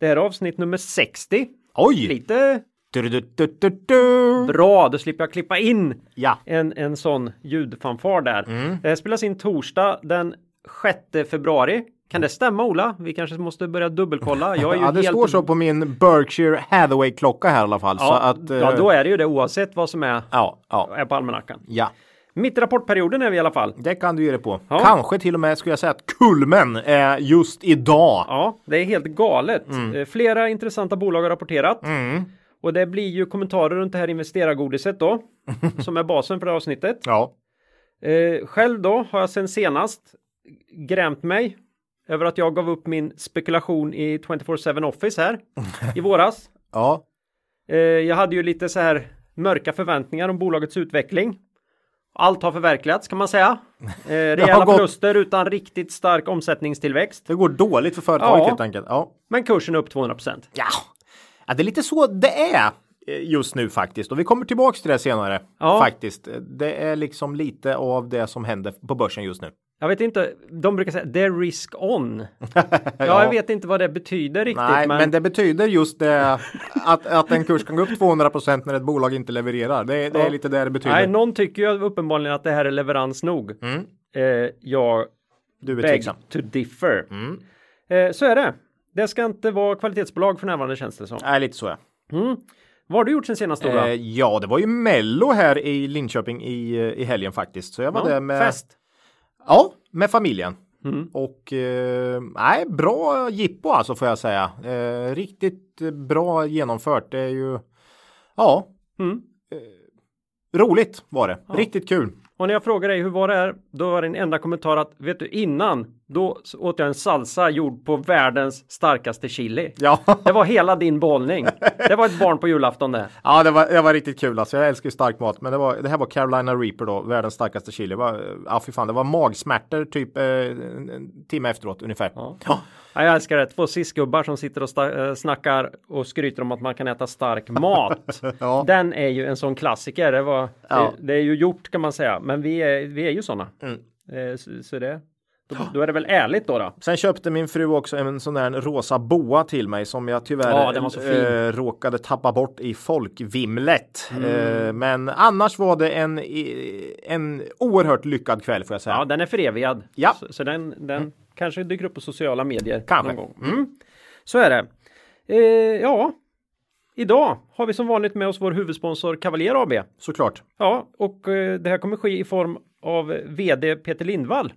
Det här är avsnitt nummer 60. Oj! Lite Du, du, du, bra, då slipper jag klippa in Ja, en, en sån ljudfanfar där. Mm. Det här spelas in torsdag den 6 februari. Kan det stämma Ola? Vi kanske måste börja dubbelkolla. Jag är ju ja det helt... står så på min Berkshire Hathaway klocka här i alla fall. så Ja, att, eh, ja, då är det ju det oavsett vad som är, ja, ja, är på almanackan. ja, Mitt rapportperioden är vi i alla fall. det kan du ge dig på. Ja. Kanske till och med skulle jag säga att kulmen är just idag. Ja, det är helt galet. Mm. Eh, Flera intressanta bolag har rapporterat. Och det blir ju kommentarer runt det här investerargodiset då. som är basen för det här avsnittet. Ja, Eh, själv då har jag sen senast grämt mig över att jag gav upp min spekulation i 24-7 Office här i våras. ja, Eh, jag hade ju lite så här mörka förväntningar om bolagets utveckling. Allt har förverkligats kan man säga. Eh, rejäla gått- förluster utan riktigt stark omsättningstillväxt. det går dåligt för företaget Ja. helt enkelt. Ja. Men kursen är upp 200 procent. ja, ja, det är lite så det är eh, just nu faktiskt. Och vi kommer tillbaks till det senare. Ja. Faktiskt. Det är liksom lite av det som händer på börsen just nu. Jag vet inte, de brukar säga det är risk on. Ja, jag vet inte vad det betyder riktigt. Nej, men... men, det betyder just det att, att en kurs kan gå upp 200% när ett bolag inte levererar. Det, det är Ja. lite det det betyder. nej, någon tycker ju uppenbarligen att det här är leverans nog. Eh, jag du är beg tveksam. to differ. Eh, så är det. Det ska inte vara kvalitetsbolag för närvarande känns det som. Nej, lite så ja. Vad har du gjort sen senast då? då? Eh, ja, det var ju Mello här i Linköping i, eh, i helgen faktiskt. Så jag var Ja, där med, Fest. Ja, med familjen. Mm. Och eh, nej, bra jippo alltså får jag säga. Eh, riktigt eh, bra genomfört. Det är ju, ja, Mm. roligt var det. Riktigt kul. Och när jag frågar dig hur var det här? Då var din enda kommentar att vet du innan då åt jag en salsa gjord på världens starkaste chili. Ja. Det var hela din behållning. Det var ett barn på julafton det. Ja, det var, det var riktigt kul. Alltså, jag älskar ju stark mat, men det, var, det här var Carolina Reaper då, världens starkaste chili. Det var, ja, fy fan, det var magsmärtor typ eh, en, timme efteråt ungefär. Ja. Ja, jag älskar det. Två cisgubbar som sitter och sta- eh, snackar och skryter om att man kan äta stark mat. Ja. Den är ju en sån klassiker. Det, var, Ja. det, det är ju gjort kan man säga. Men vi är, vi är ju sådana. Mm. Eh, så, så det, då, då är det väl ärligt då. då. Sen köpte min fru också en sån där rosa boa till mig som jag tyvärr Ja, eh, råkade tappa bort i folkvimlet. Mm. Eh, men annars var det en, en oerhört lyckad kväll får jag säga. Ja, den är förevigad. Ja. Så, så den, den kanske dyker upp på sociala medier. Kanske. Någon gång. Mm. Så är det. Eh, ja, idag har vi som vanligt med oss vår huvudsponsor Cavalier AB. Såklart. Ja, och eh, det här kommer ske i form av vd Peter Lindvall.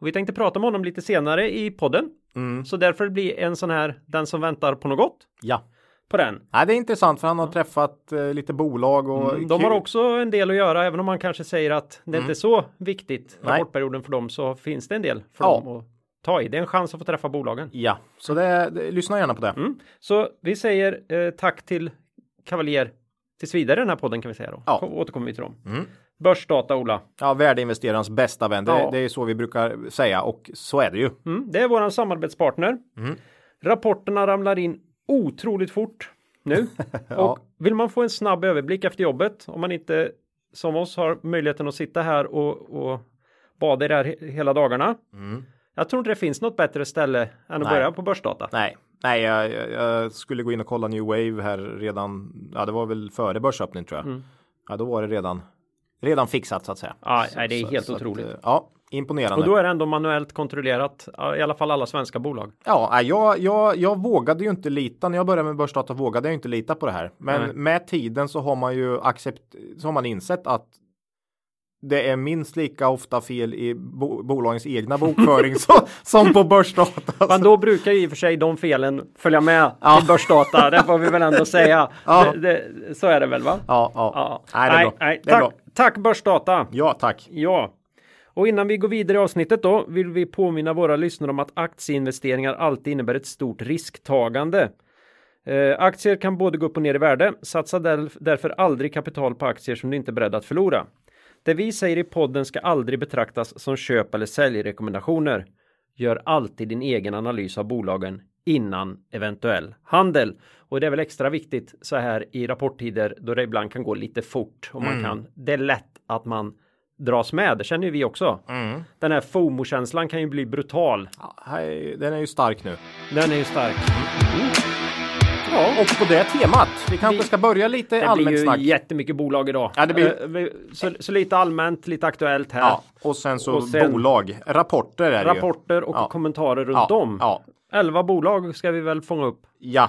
Och vi tänkte prata med honom lite senare i podden. Mm. Så därför blir en sån här Den som väntar på något Ja. på den. Nej, det är intressant för han har träffat eh, lite bolag och Mm, De har också en del att göra, även om man kanske säger att det inte är så viktigt Mm. Rapportperioden för dem så finns det en del för Ja. dem att ta i. Det är en chans att få träffa bolagen. Ja, så det, det, lyssna gärna på det. Mm. Så vi säger eh, tack till Cavalier tills vidare i den här podden kan vi säga då. Ja. Kom, återkommer vi till dem. Mm. Börsdata Ola. Ja, värdeinvesterarens bästa vän. Det, Ja. det är så vi brukar säga och så är det ju. Mm, det är våran samarbetspartner. Mm. Rapporterna ramlar in otroligt fort nu. Och vill man få en snabb överblick efter jobbet, om man inte som oss har möjligheten att sitta här och, och bada i det här he- hela dagarna. Jag tror inte det finns något bättre ställe än att Mm. Nej. börja på börsdata. Nej, nej jag, jag, jag skulle gå in och kolla New Wave här redan. Ja, det var väl före börsöppning tror jag. Mm. Ja, då var det redan redan fixat så att säga. Ja, Så- nej, det är så- helt så att, otroligt. eh, ja, imponerande. Och då är det ändå manuellt kontrollerat, i alla fall alla svenska bolag. Ja, nej, jag, jag, jag vågade ju inte lita när jag började med börsdata vågade jag inte lita på det här. Men Nej. med tiden så har man ju accept, så har man insett att det är minst lika ofta fel i bo, bolagens egna bokföring som, som på börsdata. Men då brukar ju i och för sig de felen följa med Ja. till börsdata. Det får vi väl ändå säga. Ja. Det, det, så är det väl va? Ja, ja. Ja. Nej, det är bra. nej. Det är Tack, bra. Tack börsdata. Ja, tack. Ja. Och innan vi går vidare i avsnittet då vill vi påminna våra lyssnare om att aktieinvesteringar alltid innebär ett stort risktagande. Eh, aktier kan både gå upp och ner i värde. Satsa där, därför aldrig kapital på aktier som du inte är beredd att förlora. Det vi säger i podden ska aldrig betraktas som köp eller säljrekommendationer. Gör alltid din egen analys av bolagen innan eventuell handel. Och det är väl extra viktigt så här i rapporttider då det ibland kan gå lite fort och man Mm. kan. Det är lätt att man dras med. Det känner ju vi också. Mm. Den här FOMO-känslan kan ju bli brutal. Ja, den är ju stark nu. Den är ju stark. Ja, och på det temat. Vi kanske Vi- ska börja lite Det blir allmänt ju snack. jättemycket bolag idag. Ja, det blir- Eh, så, så lite allmänt, lite aktuellt här. Ja, och sen så Och sen- bolag. Rapporter är det. Rapporter och Ja. kommentarer runt Ja, om. ja, 11 bolag ska vi väl fånga upp. ja.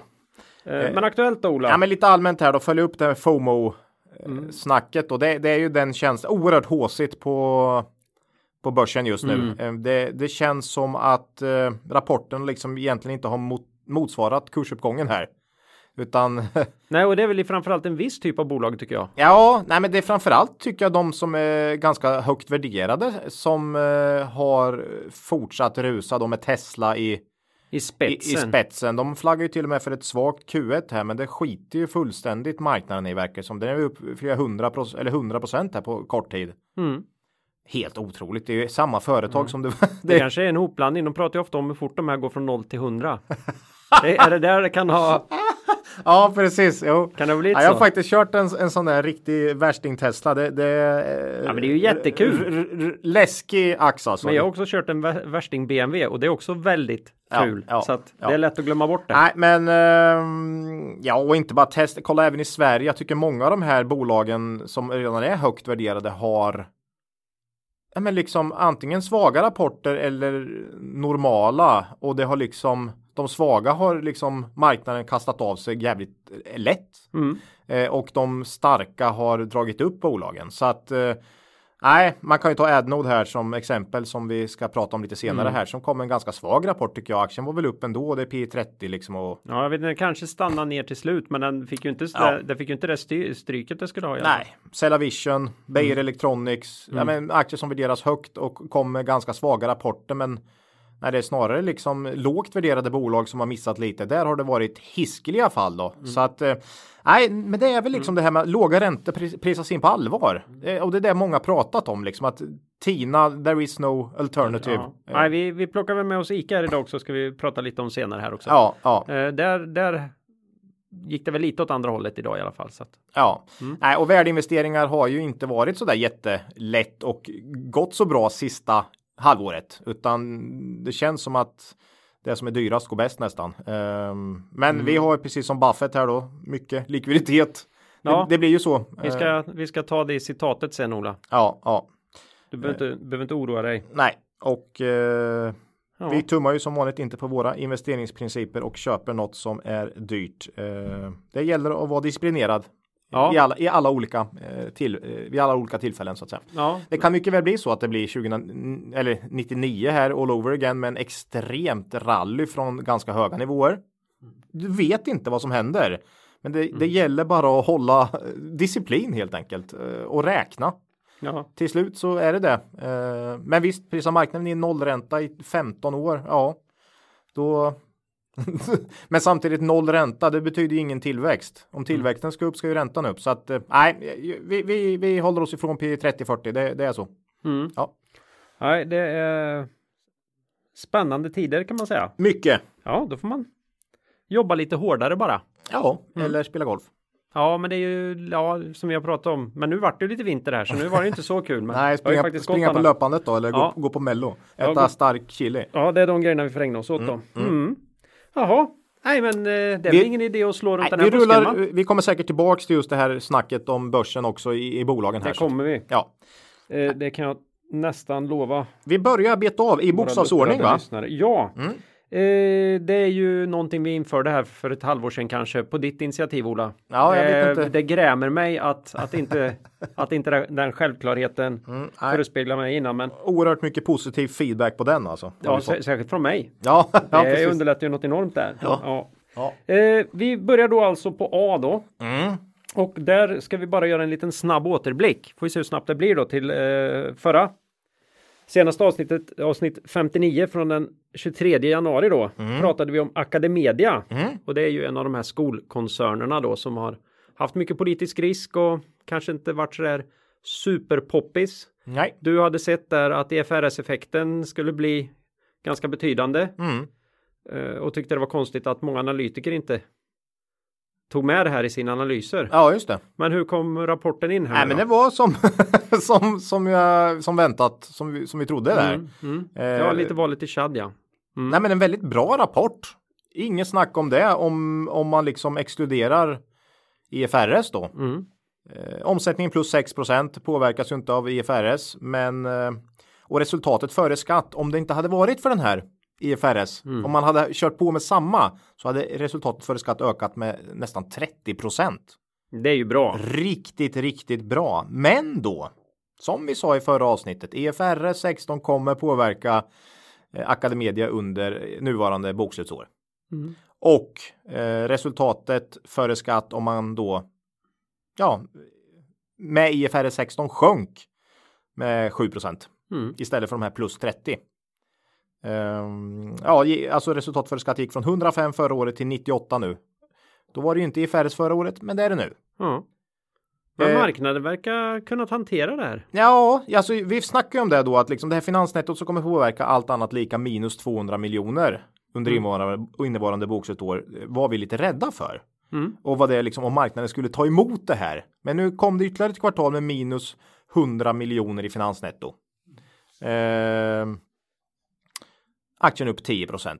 Eh, men aktuellt då Ola? Ja, men lite allmänt här då. Följa upp det här FOMO Mm. snacket och det, det är ju den känslan oerhört håsigt på på börsen just nu. Mm. Eh, Det, det känns som att eh, rapporten liksom egentligen inte har mot, motsvarat kursuppgången här. Utan Nej, och det är väl framförallt en viss typ av bolag tycker jag. ja, nej men det är framförallt tycker jag de som är ganska högt värderade som eh, har fortsatt rusa då med Tesla i, I i, i spetsen. spetsen. De flaggar ju till och med för ett svagt Q1 här, men det skiter ju fullständigt marknaden i verkar som. Den är upp flera hundra procent eller hundra procent här på kort tid. Mm. Helt otroligt. Det är ju samma företag som det, Det det kanske är en hopblandning. De pratar ju ofta om hur fort de här går från 0 till 100. det, är det där det kan ha? Ja, precis. Jo. Kan det blivit Ja, jag har så? faktiskt kört en, en sån där riktig värsting Tesla. Det, det, Ja, men det är ju jättekul. läskig ax alltså. Men jag har också kört en vä- värsting BMW och det är också väldigt Ja, kul. ja, så att ja. det är lätt att glömma bort det. Nej, men ehm, ja, och inte bara test. Kolla även i Sverige. Jag tycker många av de här bolagen som redan är högt värderade har ja, men liksom antingen svaga rapporter eller normala och det har liksom de svaga har liksom marknaden kastat av sig jävligt eh, lätt Mm. eh, och de starka har dragit upp bolagen så att eh, Nej, man kan ju ta Adnode här som exempel som vi ska prata om lite senare Mm. här som kom en ganska svag rapport tycker jag. Aktien var väl upp ändå. Det är P30 liksom och Ja, jag vet den kanske stannar ner till slut, men den fick ju inte, Ja. det, den fick ju inte det stryket det skulle ha. fall. Nej, Cellavision, Beijer Mm. Electronics, ja, men aktier som värderas högt och kom med ganska svaga rapporter. Men när det är snarare liksom lågt värderade bolag som har missat lite, där har det varit hiskeliga fall då. Mm. Så att eh, nej, men det är väl liksom det här med låga räntor pris- prisas in på allvar. Och det är det många pratat om liksom att Tina, there is no alternative. Ja. Ja, Nej, vi, vi plockar väl med oss Ica här idag också, ska vi prata lite om senare här också. ja, ja. Eh, där, där gick det väl lite åt andra hållet idag i alla fall. Så att, Ja, Mm. Nej, och värdeinvesteringar har ju inte varit så där jättelätt och gått så bra sista halvåret, utan det känns som att det som är dyrast går bäst nästan. Ehm, men Mm. vi har precis som Buffett här då, mycket likviditet. Ja. Det, det blir ju så. vi, Ehm, ska, vi ska ta det i citatet sen Ola. ja, ja, Du behöver, inte, behöver inte oroa dig. nej, och eh, Ja. vi tummar ju som vanligt inte på våra investeringsprinciper och köper något som är dyrt. Eh, det gäller att vara disciplinerad Ja. i, alla, i alla olika eh, till, eh, vid alla olika tillfällen så att säga. Ja, Det kan mycket väl bli så att det blir 20, eller 99 här all over again med en extremt rally från ganska höga nivåer. Du vet inte vad som händer. Men det, det gäller bara att hålla eh, disciplin helt enkelt och räkna. ja. Till slut så är det det. Men visst, prisar marknaden i nollränta i 15 år, ja, då men samtidigt noll ränta, det betyder ju ingen tillväxt. Om tillväxten ska upp ska ju räntan upp. Så att eh, nej, vi, vi, vi håller oss ifrån P30-40, det, det är så. Mm. Ja. Nej, det är spännande tider kan man säga. Mycket. Ja, då får man jobba lite hårdare bara. Ja, eller spela golf. Ja, men det är ju ja, som vi har pratat om. Men nu vart det lite vinter här, så nu var det inte så kul. Men Nej, springa, faktiskt springa på löpandet då, eller Ja. gå, gå på mello. Ja, Äta gå- stark chili. Ja, det är de grejerna vi får ägna oss åt då. Mm. Jaha, nej, men eh, det är väl Vi- ingen idé att slå runt Nej, den här vi, busken, rullar, va? vi kommer säkert tillbaks till just det här snacket om börsen också i, i bolagen här. Det kommer vi. Ja. Eh, det kan jag nästan lova. Vi börjar beta av i bokstavsordning va? lyssnare. Ja, Mm. Eh, det är ju någonting vi införde här för ett halvår sedan kanske på ditt initiativ Ola. Ja, jag vet Eh, inte. Det grämer mig att, att inte, att inte den- självklarheten Mm, förespeglar mig innan. Men Oerhört mycket positiv feedback på den alltså. Ja, särskilt från mig. ja, ja det precis. underlättar ju något enormt där. Ja. Ja. Eh, vi börjar då alltså på A då. Mm. Och där ska vi bara göra en liten snabb återblick. Får vi se hur snabbt det blir då till eh, förra Senaste avsnittet, avsnitt 59 från den 23 januari då, pratade vi om Academedia. Och det är ju en av de här skolkoncernerna då som har haft mycket politisk risk och kanske inte varit så där superpoppis. Nej. Du hade sett där att EFRS-effekten skulle bli ganska betydande Mm. eh, och tyckte det var konstigt att många analytiker inte tog med det här i sina analyser. Ja, just det. Men hur kom rapporten in här? Nej, men det var som, som, som, jag, som väntat, som vi, som vi trodde där. Mm, mm. Eh, Ja, lite valet i Chad ja. Mm. Nej, men en väldigt bra rapport. Inget snack om det om, om man liksom exkluderar IFRS då. Mm. Eh, omsättningen plus 6% påverkas ju inte av IFRS, men eh, och resultatet före skatt, om det inte hade varit för den här IFRS, Mm. om man hade kört på med samma, så hade resultatet före skatt ökat med nästan 30% Det är ju bra. Riktigt, riktigt bra. Men då, som vi sa i förra avsnittet, EFRS 16 kommer påverka eh, Academedia under nuvarande bokslutsår. Mm. Och eh, resultatet före skatt om man då, ja, med IFRS 16 sjönk med 7 Mm. istället för de här plus 30. Ehm, ja, alltså resultat före skatt gick från 105 förra året till 98 nu. Då var det ju inte IFRS förra året, men det är det nu. Ja. Men Eh. marknaden verkar kunnat hantera det här. Ja, alltså vi snackar ju om det då att liksom det här finansnettot som kommer påverka allt annat lika minus 200 miljoner under innevarande, innevarande bokslutsår eh, var vi lite rädda för. Mm. Och vad det är liksom om marknaden skulle ta emot det här. Men nu kom det ytterligare ett kvartal med minus 100 miljoner i finansnetto. Ehm, aktien upp 10%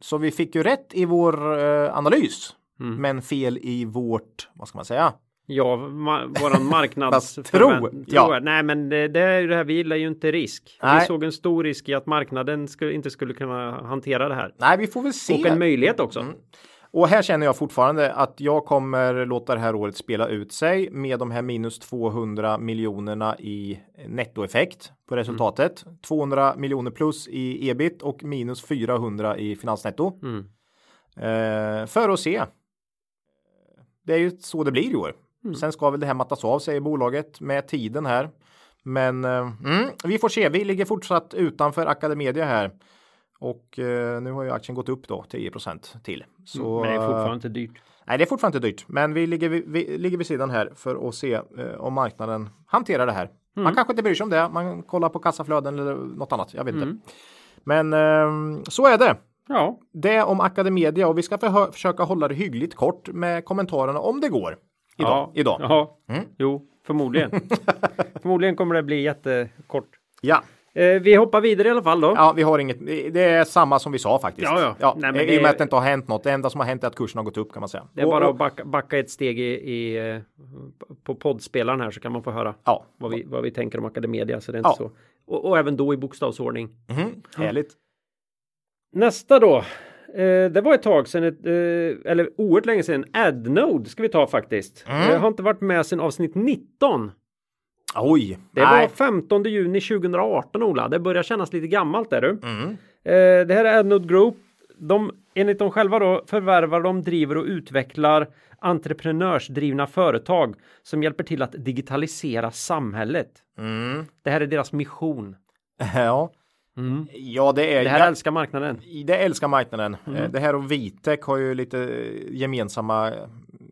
Så vi fick ju rätt i vår eh, analys. Mm. Men fel i vårt, vad ska man säga? Ja, ma- våran marknads... Fast tro, förvänt- ja. Nej, men det, det är ju det här. Vi gillar ju inte risk. Nej. Vi såg en stor risk i att marknaden skulle, inte skulle kunna hantera det här. Nej, vi får väl se. Och en möjlighet också. Mm. Och här känner jag fortfarande att jag kommer låta det här året spela ut sig med de här minus 200 miljonerna i nettoeffekt på resultatet. 200 miljoner plus i ebit och minus 400 i finansnetto. Mm. Eh, för att se. Det är ju så det blir i år. Sen ska väl det här mattas av säger bolaget med tiden här. Men eh, mm, vi får se. Vi ligger fortsatt utanför Academedia här. Och eh, nu har ju aktien gått upp då 10% till. Så, Men det är fortfarande inte dyrt. Nej, det är fortfarande inte dyrt, men vi ligger, vi, vi ligger vid sidan här för att se eh, om marknaden hanterar det här. Man kanske inte bryr sig om det. Man kollar på kassaflöden eller något annat. Jag vet inte. Men eh, så är det. Ja, Det om Academedia och vi ska förhö- försöka hålla det hyggligt kort med kommentarerna om det går. Idag. ja, idag. Mm. jo, förmodligen. förmodligen kommer det bli jättekort. Ja. Eh, vi hoppar vidare i alla fall då. ja, vi har inget. Det är samma som vi sa faktiskt. Ja, ja. Nej, men I och det- med att det inte har hänt något. Det enda som har hänt är att kursen har gått upp kan man säga. Det är Och- bara att backa, backa ett steg i, i, eh, på poddspelaren här så kan man få höra Ja, vad vi, vad vi tänker om Academedia. Så det är inte Ja. så. Och, och även då i bokstavsordning. mhm, härligt. Nästa då. Eh, det var ett tag sedan, ett, eh, eller oerhört länge sedan, Adnode ska vi ta faktiskt. Mm. Jag har inte varit med sedan avsnitt 19. Oj. Det var 15 juni 2018 Ola. Det börjar kännas lite gammalt där du. Mm. Eh, det här är Adnode Group. De, enligt dem själva då, förvärvar de, driver och utvecklar entreprenörsdrivna företag som hjälper till att digitalisera samhället. Mm. Det här är deras mission. Ja. Ja, det är Det här ja, älskar marknaden. Det älskar marknaden. Mm. Eh, Det här och Vitek har ju lite gemensamma,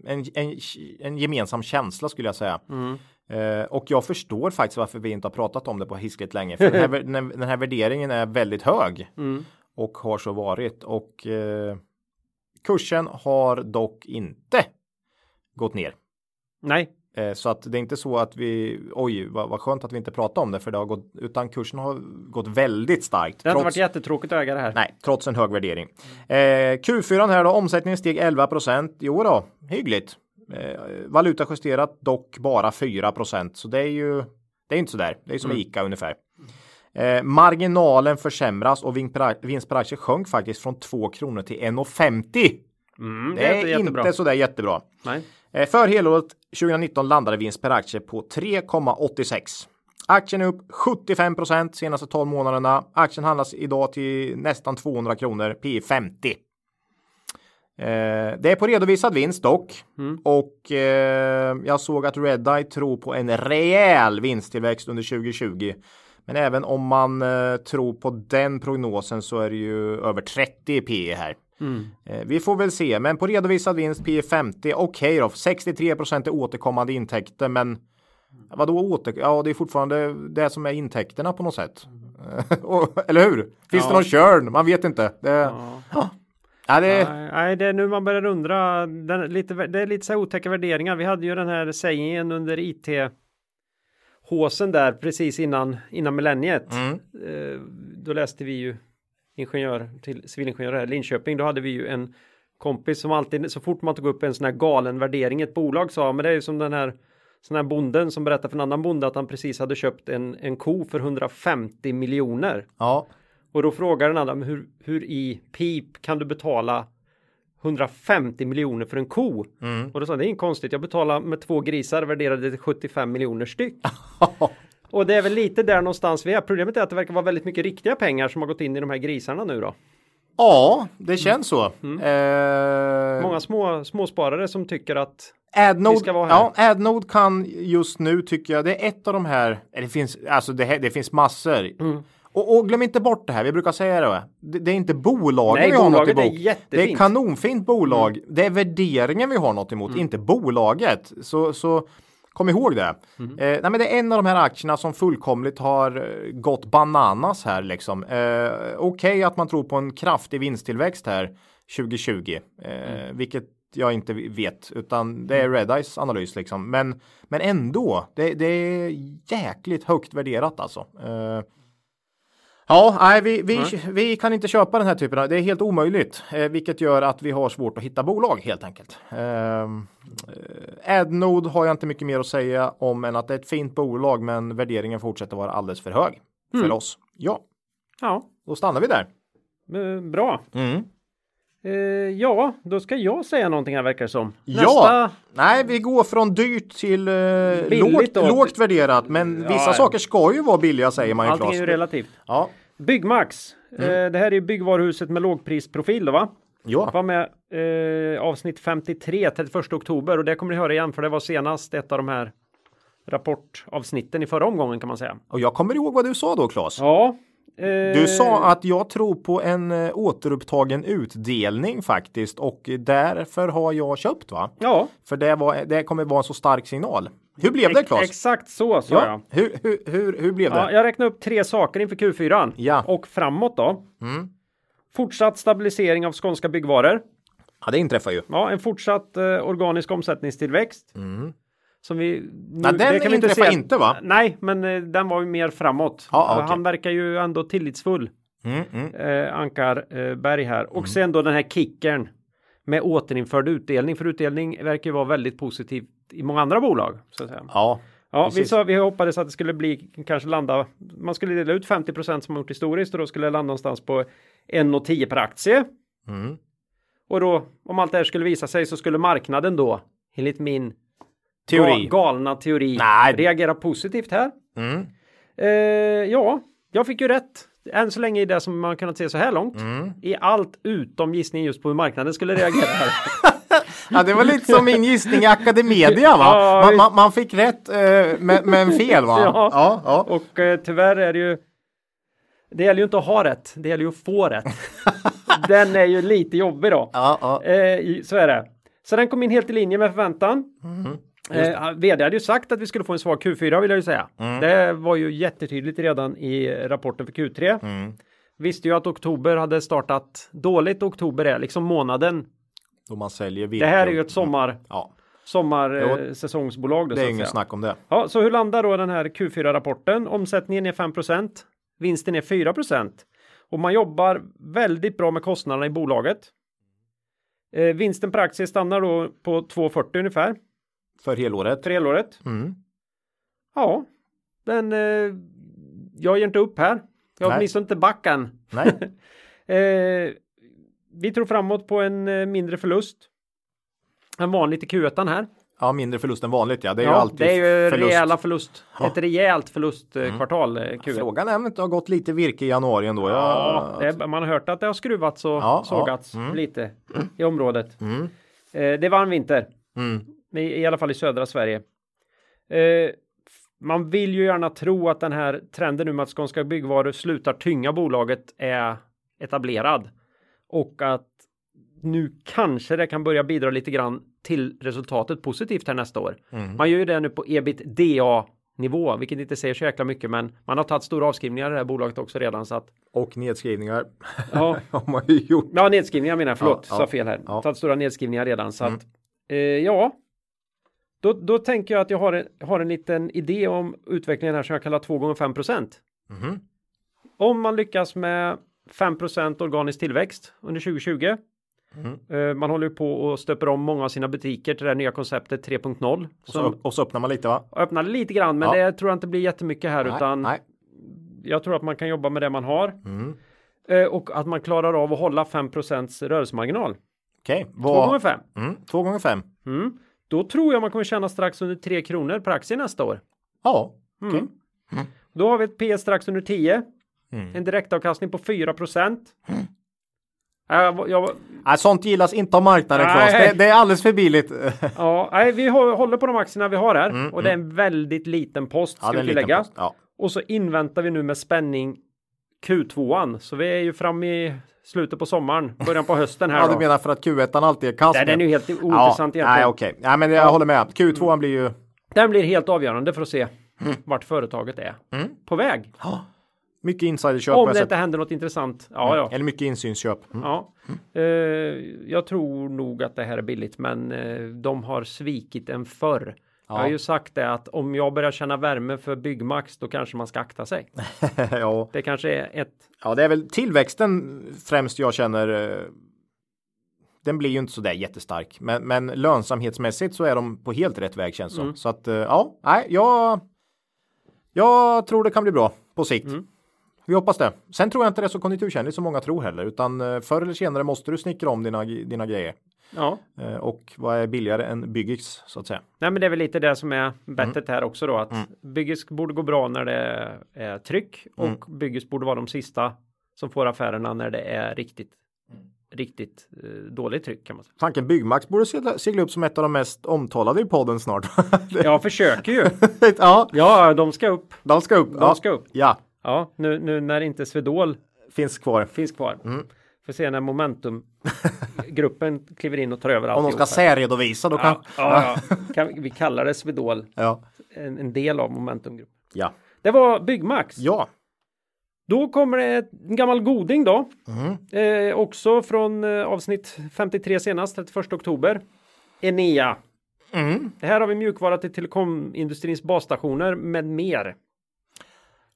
en, en, en gemensam känsla skulle jag säga. Mm. Eh, och jag förstår faktiskt varför vi inte har pratat om det på hiskligt länge. För den, här, den, den här värderingen är väldigt hög Mm. och har så varit. Och eh, kursen har dock inte gått ner. Nej, Eh, så att det är inte så att vi, oj vad, vad skönt att vi inte pratar om det för det har gått, utan kursen har gått väldigt starkt. det har inte trots- varit jättetråkigt att äga det här. Nej, trots en hög värdering. Eh, Q4 här då, omsättningen steg 11 i år då, hyggligt. Eh, valuta justerat dock bara 4 så det är ju, det är inte så där. Det är som ICA ungefär. Eh, marginalen försämras och vinst per, aktie sjönk faktiskt från 2 kronor till 1,50. Mm, Det det är är jättebra. inte så där jättebra. Nej. Eh, För helåret 2019 landade vinst per aktie på 3,86. Aktien är upp 75% senaste 12 månaderna. Aktien handlas idag till nästan 200 kronor, P 50. Eh, det är på redovisad vinst dock. Och eh, jag såg att Redeye tror på en rejäl vinsttillväxt under 2020. Men även om man eh, tror på den prognosen så är det ju över 30 P här. Mm. Eh, vi får väl se, men på redovisad vinst P 50, okej okay då, 63 är återkommande intäkter, men vadå åter? Ja, det är fortfarande det som är intäkterna på något sätt. Eller hur? Finns ja. det någon körn? Man vet inte. Det, ja. Ja, det... Nej, det är nu man börjar undra. Den, lite, det är lite så här otäcka värderingar. Vi hade ju den här sägningen under IT håsen där precis innan, innan millenniet. Mm. Eh, då läste vi ju ingenjör till civilingenjör här i Linköping. Då hade vi ju en kompis som alltid så fort man tog upp en sån här galen värdering i ett bolag sa men det är ju som den här sån här bonden som berättar för en annan bonde att han precis hade köpt en, en ko för 150 miljoner. Ja. Och då frågar den andra hur, hur i pip kan du betala 150 miljoner för en ko. Mm. Och då sa han, det är inget konstigt, jag betalar med två grisar värderade till 75 miljoner styck. och det är väl lite där någonstans vi är. Problemet är att det verkar vara väldigt mycket riktiga pengar som har gått in i de här grisarna nu då. Ja, det känns så. Mm. Eh... Många små, småsparare som tycker att Adnode, ska vara här. Ja, Adnode kan just nu tycker jag det är ett av de här. Det finns alltså det, det finns massor. Och, och, glöm inte bort det här, vi brukar säga det. Det, det är inte bolagen Nej, vi har något emot. Är det är kanonfint bolag. Mm. Det är värderingen vi har något emot, mm. inte bolaget. Så, så kom ihåg det. Mm. Eh, nej, men det är en av de här aktierna som fullkomligt har eh, gått bananas här liksom. Eh, Okej okay att man tror på en kraftig vinsttillväxt här 2020, eh, mm. vilket jag inte vet, utan det är mm. Redeyes analys liksom. Men, men ändå, det, det är jäkligt högt värderat alltså. Eh, Ja, nej, vi, vi, mm. vi kan inte köpa den här typen av, det är helt omöjligt, eh, vilket gör att vi har svårt att hitta bolag helt enkelt. Ehm, eh, Adnode har jag inte mycket mer att säga om än att det är ett fint bolag, men värderingen fortsätter vara alldeles för hög mm. för oss. Ja, ja, då stannar vi där. Eh, bra. Mm. Eh, ja, då ska jag säga någonting här verkar det som. Nästa... Ja, nej, vi går från dyrt till eh, lågt, lågt värderat, men vissa ja, saker ska ju vara billiga säger man ju. Allting är ju relativt. Ja. Byggmax. Mm. Eh, det här är ju byggvaruhuset med lågprisprofil då va? Ja. Var med eh, avsnitt 53 31 oktober och det kommer ni höra igen för det var senast ett av de här rapportavsnitten i förra omgången kan man säga. Och jag kommer ihåg vad du sa då Claes. Ja, du sa att jag tror på en eh, återupptagen utdelning faktiskt och därför har jag köpt va? Ja. För det, var, det kommer vara en så stark signal. Hur blev det Claes? Exakt så sa ja. jag. Hur, hur, hur, hur blev det? Ja, jag räknade upp tre saker inför Q4 ja. och framåt då. Mm. Fortsatt stabilisering av skånska byggvaror. Ja, det inträffar ju. Ja, en fortsatt eh, organisk omsättningstillväxt. Mm. Som vi, nu, Nej, den kan vi inte se. inte va? Nej, men eh, den var ju mer framåt. Ja, okay. Han verkar ju ändå tillitsfull. Mm, mm. Eh, Ankar eh, Berg här. Och mm. sen då den här kickern med återinförd utdelning. För utdelning verkar ju vara väldigt positivt i många andra bolag. Så att säga. Ja, Ja, vi, sa, vi hoppades att det skulle bli kanske landa. Man skulle dela ut 50% som man gjort historiskt och då skulle det landa någonstans på 1,10 per aktie. Mm. Och då om allt det här skulle visa sig så skulle marknaden då enligt min teori. galna teori Nej. reagera positivt här. Mm. Eh, ja, jag fick ju rätt. Än så länge i det som man kunnat se så här långt. Mm. I allt utom gissning just på hur marknaden skulle reagera ja, det var lite som min gissning i Academedia va? Ja, man, man, man, fick rätt eh, men, men fel va? ja. ja, ja. och eh, tyvärr är det ju det gäller ju inte att ha rätt, det gäller ju att få rätt. den är ju lite jobbig då. Ja, ja. Eh, så är det. Så den kom in helt i linje med förväntan. Mm. Eh, vd hade ju sagt att vi skulle få en svag Q4 vill jag ju säga. Mm. Det var ju jättetydligt redan i rapporten för Q3. Mm. Visste ju att oktober hade startat dåligt. Oktober är liksom månaden. Då man säljer virke. Det här är ju ett sommar. Ja. Sommarsäsongsbolag. Eh, det är inget snack om det. Ja, så hur landar då den här Q4-rapporten? Omsättningen är 5% Vinsten är 4 och man jobbar väldigt bra med kostnaderna i bolaget. Eh, vinsten per aktie stannar då på 2,40 ungefär. För helåret? För helåret. Mm. Ja, men eh, jag ger inte upp här. Jag har åtminstone inte backan. Nej. eh, vi tror framåt på en eh, mindre förlust. En vanligt i Q1 här. Ja, mindre förlust än vanligt. Ja, det är ja, ju alltid Det är ju förlust. rejäla förlust. Ja. Ett rejält förlustkvartal. Mm. Q1. Frågan är om det har gått lite virke i januari ändå. Ja, ja är, man har hört att det har skruvats och ja, sågats mm. lite i området. Mm. Eh, det var en vinter. I, alla fall i södra Sverige. Eh, man vill ju gärna tro att den här trenden nu med att Skånska Byggvaror slutar tynga bolaget är etablerad och att nu kanske det kan börja bidra lite grann till resultatet positivt här nästa år. Mm. Man gör ju det nu på ebitda nivå, vilket inte säger så jäkla mycket, men man har tagit stora avskrivningar i det här bolaget också redan så att Och nedskrivningar ja, har man ju gjort. ja nedskrivningar menar jag, förlåt, Ja, sa ja, fel här. ja. Tagit stora nedskrivningar redan så Mm. att eh, ja, då, då tänker jag att jag har en, har en liten idé om utvecklingen här som jag kallar 2 gånger 5 procent. Mhm. Om man lyckas med 5% organisk tillväxt under 2020. Mm. eh, Man håller ju på och stöper om många av sina butiker till det nya konceptet 3.0. Och, så, och så öppnar man lite va? öppnar lite grann, men Ja. det tror jag inte blir jättemycket här Nej, utan nej. jag tror att man kan jobba med det man har Mm. och att man klarar av att hålla 5 rörelsemarginal. Okej, 2 gånger vad? 5. Mm. Två gånger fem. Mm. Då tror jag man kommer tjäna strax under 3 kronor per aktie nästa år. Ja, okej. Mm. Då har vi ett P strax under 10. Mm. En direktavkastning på 4 procent. Jag, jag, Nej, sånt gillas inte av marknaden. Claes. Det, det är alldeles för billigt. ja, nej, vi håller på de aktierna vi har här Mm, och det är en väldigt liten post ska Ja, vi post. Ja. Och så inväntar vi nu med spänning Q2an. Så vi är ju framme i slutet på sommaren, början på hösten här ja, du menar för att Q1 alltid är kass? Nej, den är ju helt ointressant egentligen. Nej, okej. Nej, men jag håller med. Q2 blir ju... Den blir helt avgörande för att se vart företaget är Mm. på väg. Mycket insiderköp. Om det inte händer något intressant. Ja, ja. Eller mycket insynsköp. Mm. ja. Eh, jag tror nog att det här är billigt, men eh, de har svikit en förr. Jag har ju sagt det att om jag börjar känna värme för Byggmax, då kanske man ska akta sig. ja. Det kanske är ett. ja, det är väl tillväxten främst jag känner. eh, Den blir ju inte så där jättestark, men, men lönsamhetsmässigt så är de på helt rätt väg känns som. Så att eh, ja, nej, jag. Jag tror det kan bli bra på sikt. Vi hoppas det. Sen tror jag inte det är så konjunkturkänsligt som många tror heller, utan eh, förr eller senare måste du snickra om dina, dina grejer. Ja, Eh, Och vad är billigare än Byggix så att säga? nej, men det är väl lite det som är bettet Mm. här också då att Byggis borde gå bra när det är tryck och Mm. Byggis borde vara de sista som får affärerna när det är riktigt, riktigt eh, dåligt tryck kan man säga. Tanken Byggmax borde segla, segla upp som ett av de mest omtalade i podden snart. Jag försöker ju. ja, Ja, de ska upp. de ska upp. De ja. ska upp. ja, Ja, nu, nu när inte Swedol finns kvar. finns kvar. Mm. Får se när Momentum-gruppen kliver in och tar över Om de ska särredovisa då kan... Ja, ja, ja. Kan, vi kallar det Swedol, Ja. en, en del av Momentum-gruppen. Ja. Det var Byggmax. Ja. Då kommer det en gammal goding då. Mm. Eh, också från eh, avsnitt 53 senast, 31 oktober. Enea. Mm. Det här har vi mjukvara till telekomindustrins basstationer med mer.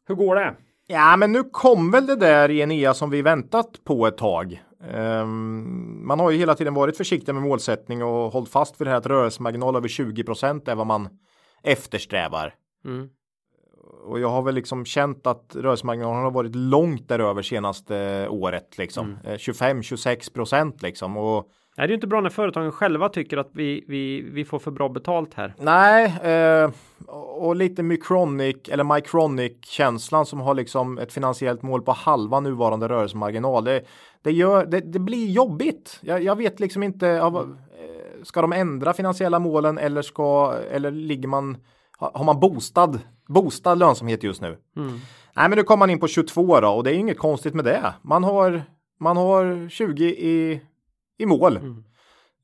Hur går det? Ja, men nu kom väl det där i Enea som vi väntat på ett tag. Ehm, man har ju hela tiden varit försiktig med målsättning och hållit fast vid det här att rörelsemarginal över 20% är vad man eftersträvar. Mm. Och jag har väl liksom känt att rörelsemarginalen har varit långt däröver senaste året liksom. Eh, 25-26 procent liksom. Och Nej, det är ju inte bra när företagen själva tycker att vi, vi, vi får för bra betalt här. nej, eh, och lite Micronic eller Micronic känslan som har liksom ett finansiellt mål på halva nuvarande rörelsemarginal. Det, det, gör, det, det blir jobbigt. Jag, jag vet liksom inte. Av, eh, ska de ändra finansiella målen eller ska eller ligger man har man boostad, boostad lönsamhet just nu? Nej, men nu kommer man in på 22 då och det är inget konstigt med det. Man har, man har 20 i, i mål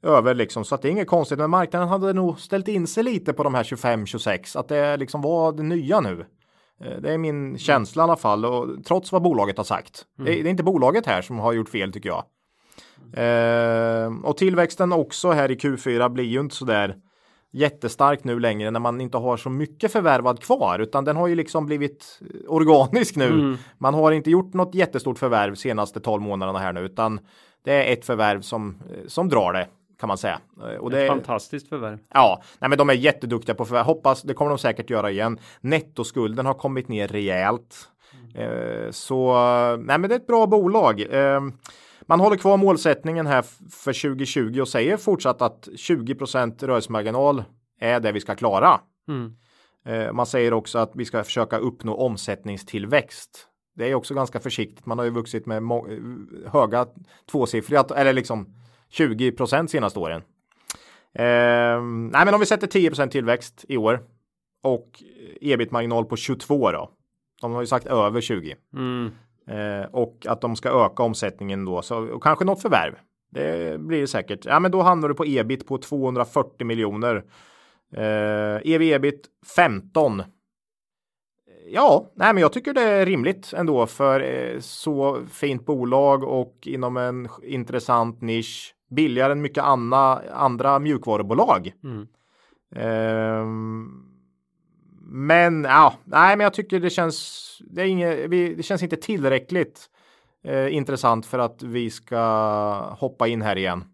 över liksom så att det är inget konstigt. Men marknaden hade nog ställt in sig lite på de här 25-26 att det liksom var det nya nu. Eh, Det är min känsla i alla fall och trots vad bolaget har sagt. Det, är, det är inte bolaget här som har gjort fel tycker jag. Eh, och tillväxten också här i Q4 blir ju inte så där jättestark nu längre när man inte har så mycket förvärvad kvar utan den har ju liksom blivit organisk nu. Man har inte gjort något jättestort förvärv senaste 12 månaderna här nu utan det är ett förvärv som, som drar det kan man säga. Eh, Och det, Fantastiskt förvärv. Ja, nej, men de är jätteduktiga på förvärv. Hoppas det kommer de säkert göra igen. Nettoskulden har kommit ner rejält. Eh, så nej, men det är ett bra bolag. Eh, man håller kvar målsättningen här för 2020 och säger fortsatt att 20% rörelsemarginal är det vi ska klara. Mm. Eh, man säger också att vi ska försöka uppnå omsättningstillväxt. Det är också ganska försiktigt. Man har ju vuxit med höga tvåsiffriga eller liksom 20% senaste åren. Eh, nej, men om vi sätter 10% tillväxt i år och ebit-marginal på 22 då. De har ju sagt över 20. Mm. Eh, och att de ska öka omsättningen då. Så, och kanske något förvärv. Det blir det säkert. Ja, men då hamnar du på ebit på 240 miljoner. Eh, ev ebit 15. Ja, nej, men jag tycker det är rimligt ändå för eh, så fint bolag och inom en intressant nisch. Billigare än mycket anna, andra mjukvarubolag. Mm. Ehm, men ja, nej, men jag tycker det känns. Det, är inget, det känns inte tillräckligt eh, intressant för att vi ska hoppa in här igen,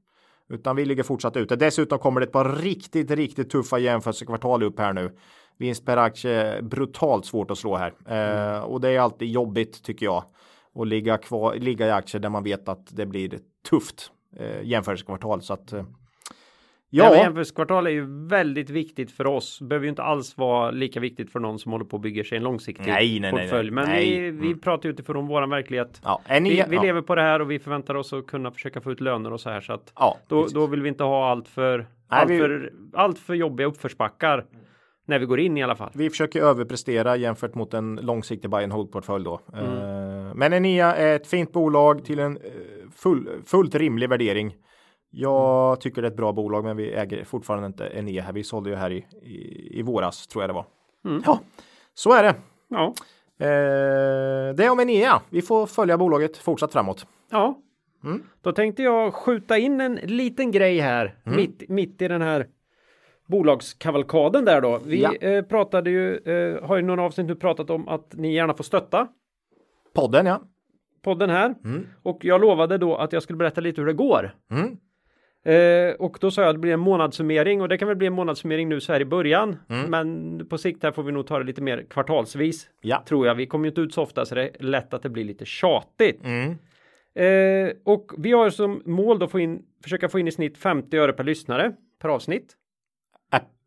utan vi ligger fortsatt ute. Dessutom kommer det ett par riktigt, riktigt tuffa jämförelsekvartal upp här nu. Vinst per aktie brutalt svårt att slå här eh, och det är alltid jobbigt tycker jag att ligga kvar, ligga i aktier där man vet att det blir tufft eh, jämförelsekvartal så att eh, Ja, ja jämförelsekvartal är ju väldigt viktigt för oss. Behöver ju inte alls vara lika viktigt för någon som håller på att bygga sig en långsiktig nej, nej, portfölj. Nej, Men nej. vi, vi Mm. pratar ju utifrån vår verklighet. Ja, ni, Vi, vi ja, lever på det här och vi förväntar oss att kunna försöka få ut löner och så här så att ja, då, precis. då vill vi inte ha allt för, Nej, allt vi- för, allt för jobbiga uppförsbackar när vi går in i alla fall. Vi försöker överprestera jämfört mot en långsiktig buy and hold portfölj då. Mm. Eh, Men Enea är ett fint bolag till en eh, full, fullt rimlig värdering. Jag Mm. tycker det är ett bra bolag, men vi äger fortfarande inte Enea här. Vi sålde ju här i, i, i våras tror jag det var. Mm. Ja, så är det. Ja, Eh, det är om Enea. Vi får följa bolaget fortsatt framåt. ja. Mm. Då tänkte jag skjuta in en liten grej här Mm. mitt, mitt i den här bolagskavalkaden där då. Vi Ja. eh, pratade ju, eh, har ju några avsnitt nu pratat om att ni gärna får stötta Podden ja. podden här. Mm. Och jag lovade då att jag skulle berätta lite hur det går. Mm. Eh, och då sa jag att det blir en månadssummering och det kan väl bli en månadssummering nu så här i början. Mm. Men på sikt här får vi nog ta det lite mer kvartalsvis. Ja. Tror jag. Vi kommer ju inte ut så ofta så det är lätt att det blir lite tjatigt. Mm. Eh, och vi har som mål då få in, försöka få in i snitt 50 öre per lyssnare per avsnitt.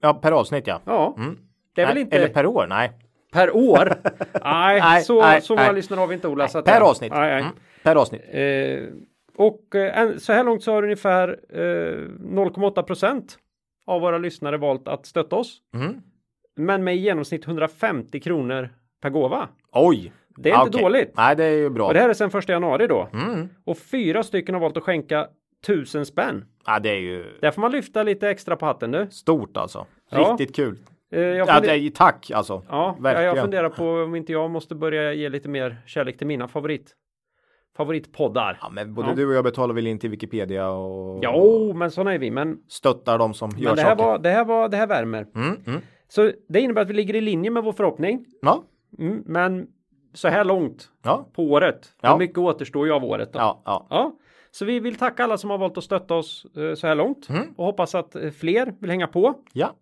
Ja, per avsnitt ja. Ja, Mm. det är väl Nej, inte Eller per år? Nej. per år. nej, Nej, så, nej, så många lyssnare har vi inte Ola. Så Per avsnitt. Nej, nej. Mm. Per avsnitt. Eh, och eh, så här långt så har ungefär eh, 0,8 procent av våra lyssnare valt att stötta oss. Mm. Men med i genomsnitt 150 kronor per gåva. Oj. Det är inte okej. dåligt. Nej, det är ju bra. Och det här är sedan första januari då. Mm. Och fyra stycken har valt att skänka tusen spänn. Ja, det är ju Där får man lyfta lite extra på hatten nu. stort alltså. Ja. Riktigt kul. Eh, jag, Ja, funder- det är, tack alltså. ja, verkligen. jag funderar på om inte jag måste börja ge lite mer kärlek till mina favorit favoritpoddar. Ja, men både Ja. du och jag betalar väl in till Wikipedia och Jo, men sådana är vi. Men, stöttar de som gör men det, här saker. var, det, här var, det här värmer. Mm, mm. Så det innebär att vi ligger i linje med vår förhoppning. Ja, Mm, men så här långt ja, på året. Ja. Ja. Mycket återstår ju av året. Då. ja, ja. Ja, så vi vill tacka alla som har valt att stötta oss eh, så här långt Mm. och hoppas att eh, fler vill hänga på. ja.